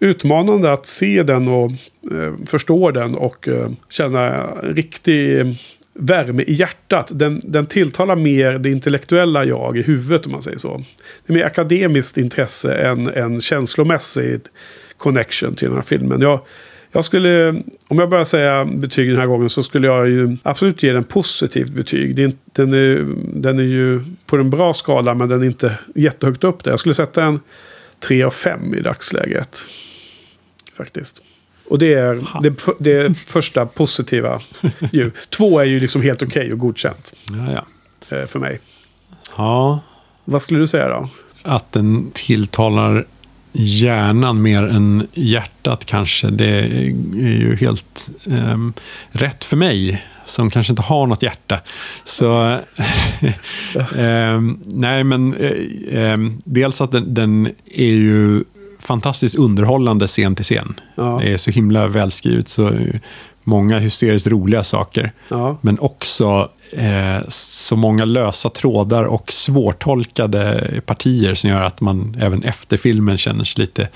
utmanande att se den och eh, förstå den och eh, känna riktig ehm, värme i hjärtat. Den, den tilltalar mer det intellektuella jag i huvudet om man säger så. Det är mer akademiskt intresse än en känslomässig connection till den här filmen. Jag, jag skulle, om jag börjar säga betyg den här gången så skulle jag ju absolut ge den positivt betyg. Det är, den, är, den är ju på en bra skala men den är inte jättehögt upp där. Jag skulle sätta en 3 av 5 i dagsläget. Faktiskt. Och det är det, det första positiva. Ju. Två är ju liksom helt okej och godkänt Ja, ja. eh, för mig. ja, Vad skulle du säga då? att den tilltalar hjärnan mer än hjärtat kanske. Det är ju helt ehm, rätt för mig som kanske inte har något hjärta. Så, ehm, nej men eh, ehm, dels att den, den är ju fantastiskt underhållande scen till scen. Ja. Det är så himla välskrivet, så eh, många hysteriskt roliga saker. Ja. Men också eh, så många lösa trådar och svårtolkade partier som gör att man även efter filmen känner sig lite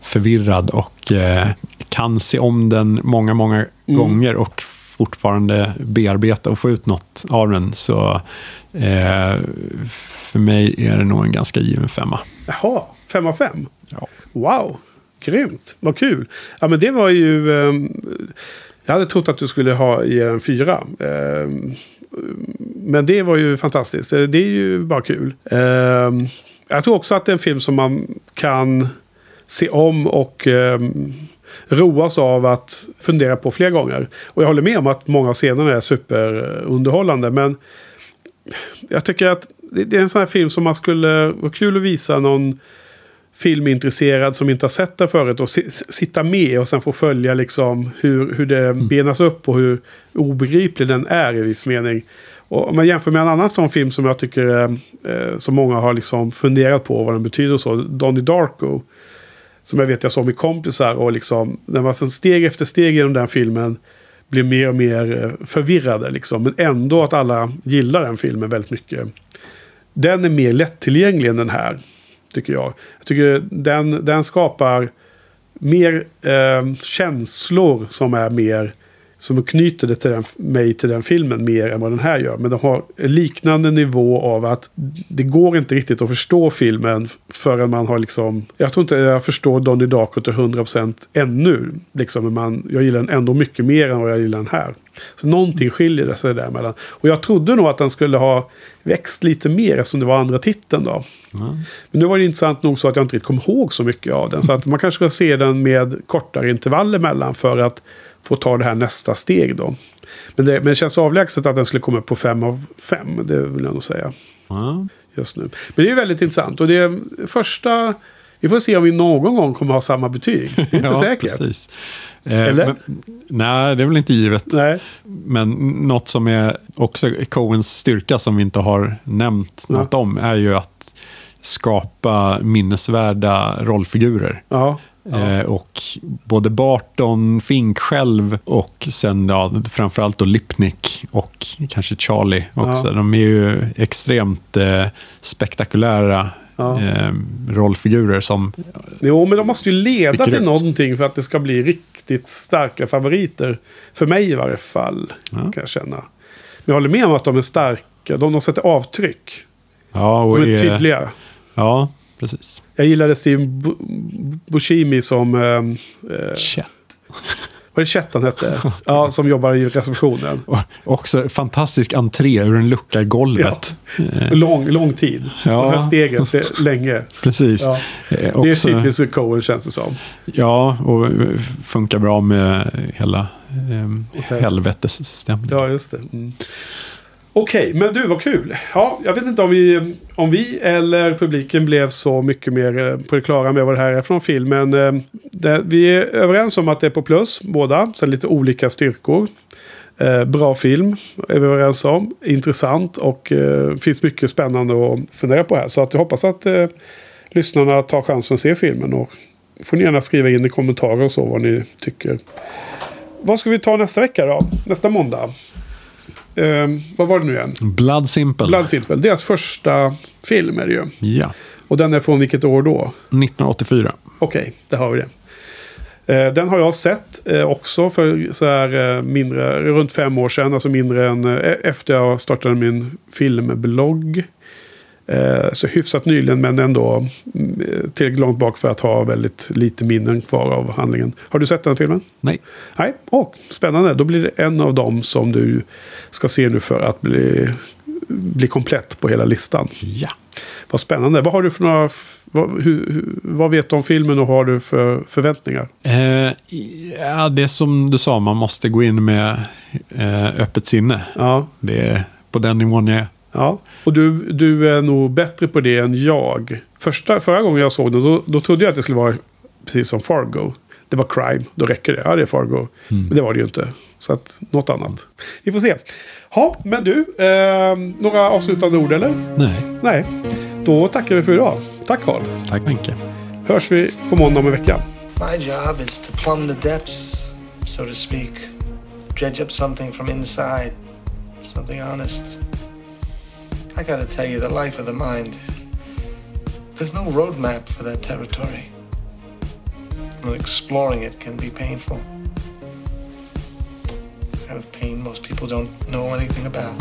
förvirrad och eh, kan se om den många, många gånger och fortfarande bearbeta och få ut något av den. Så eh, för mig är det nog en ganska given femma. Jaha, fem av fem? Ja. Wow, grymt. Vad kul. Ja, men det var ju... ehm, jag hade trott att du skulle ha ge en fyra. Ehm, men det var ju fantastiskt. Det är ju bara kul. Ehm, jag tror också att det är en film som man kan se om och ehm, roas av att fundera på fler gånger. Och jag håller med om att många av scenerna är superunderhållande. Men jag tycker att det det är en sån här film som man skulle... vara kul att visa någon filmintresserad som inte har sett det förut och si- sitta med och sen få följa liksom hur, hur det benas upp och hur obegriplig den är i viss mening. Och om man jämför med en annan sån film som jag tycker eh, eh, som många har liksom funderat på vad den betyder och så, Donnie Darko. Som jag vet jag såg med kompisar och liksom när man steg efter steg genom den filmen blir mer och mer eh, förvirrade liksom. Men ändå att alla gillar den filmen väldigt mycket. Den är mer lättillgänglig än den här. Tycker jag. Jag tycker den, den skapar mer eh, känslor som är mer som knyter det till den, mig till den filmen mer än vad den här gör. Men de har en liknande nivå av att det går inte riktigt att förstå filmen förrän man har liksom... Jag tror inte jag förstår Donnie Darko till 100% ännu. Liksom, men man, jag gillar den ändå mycket mer än vad jag gillar den här. Så någonting skiljer det sig däremellan. Och jag trodde nog att den skulle ha växt lite mer eftersom det var andra titeln då. Men nu var det intressant nog så att jag inte riktigt kom ihåg så mycket av den. Så att man kanske ska se den med kortare intervaller mellan för att få ta det här nästa steg då. Men det, men det känns avlägset att den skulle komma upp på fem av fem. Det vill jag nog säga Ja. just nu. Men det är väldigt intressant. Och det är första... Vi får se om vi någon gång kommer ha samma betyg. Det är inte ja, säkert. Precis. Eh, Eller? Men, nej, det är väl inte givet. Nej. Men något som är också Coens styrka som vi inte har nämnt Ja. något om är ju att skapa minnesvärda rollfigurer. Ja. Eh, och både Barton, Fink själv och sen ja, framförallt då Lipnick och kanske Charlie också. Ja. De är ju extremt eh, spektakulära Ja. eh, rollfigurer som... Jo, men de måste ju leda till ut. någonting för att det ska bli riktigt starka favoriter. För mig i varje fall, kan jag känna. Men jag håller med om att de är starka. De, de sätter avtryck. Ja, och De är är- tydliga. Ja, precis. Jag gillade Steve Bu- Buscemi som... ehm, Eh, Chet. Vad är det Chet han hette? Ja, som jobbar i receptionen. Och också fantastisk entré ur en lucka i golvet. Eh, Lång, lång tid. Ja. Höll steget fl- länge. Precis. Ja. Eh, Det är också- typiskt Coen känns det som. Ja, och eh, funkar bra med hela eh, helvetesstämningen. Ja, just det. Mm. Okej, men du, vad kul. Ja, jag vet inte om vi, om vi eller publiken blev så mycket mer eh, på det klara med vad det här är från film. Men eh, det, vi är överens om att det är på plus, båda. Sen lite olika styrkor. Eh, bra film, är vi överens om. Intressant och eh, finns mycket spännande att fundera på här. Så att jag hoppas att eh, lyssnarna tar chansen att se filmen. Och får ni gärna skriva in i kommentarer och så vad ni tycker. Vad ska vi ta nästa vecka då? Nästa måndag? Ehm, vad var det nu igen? Blood Simple. Blood Simple. Deras första film är det ju. Ja, Och den är från vilket år då? 1984. Okej, där har vi det. Eh, Den har jag sett eh, också för så här eh, mindre, runt fem år sedan. Alltså mindre än eh, efter jag startade min filmblogg. Eh, Så hyfsat nyligen men ändå mm, tillräckligt långt bak för att ha väldigt lite minnen kvar av handlingen. Har du sett den filmen? Nej. Nej, och spännande. Då blir det en av dem som du ska se nu för att bli, bli komplett på hela listan. Ja. Vad spännande. Vad har du för några... Vad, hur, vad vet du om filmen och har du för förväntningar? Eh, ja, det som du sa, man måste gå in med eh, öppet sinne. Ja, Det är på den nivån jag är. Ja. Och du, du är nog bättre på det än jag. Första, förra gången jag såg den då, då trodde jag att det skulle vara precis som Fargo. Det var crime, då räcker det. Ja, det är Fargo. Men det var det ju inte. Så att, något annat. Vi får se. Ja, men du, eh, några avslutande ord eller? Nej, Nej, då tackar vi för idag. Tack Carl. tack Benke. Hörs vi på måndag om en vecka. My job is to plumb the depths, so to speak. Dredge up something from inside, something honest. I gotta tell you, the life of the mind, there's no roadmap for that territory. And exploring it can be painful. The kind of pain most people don't know anything about.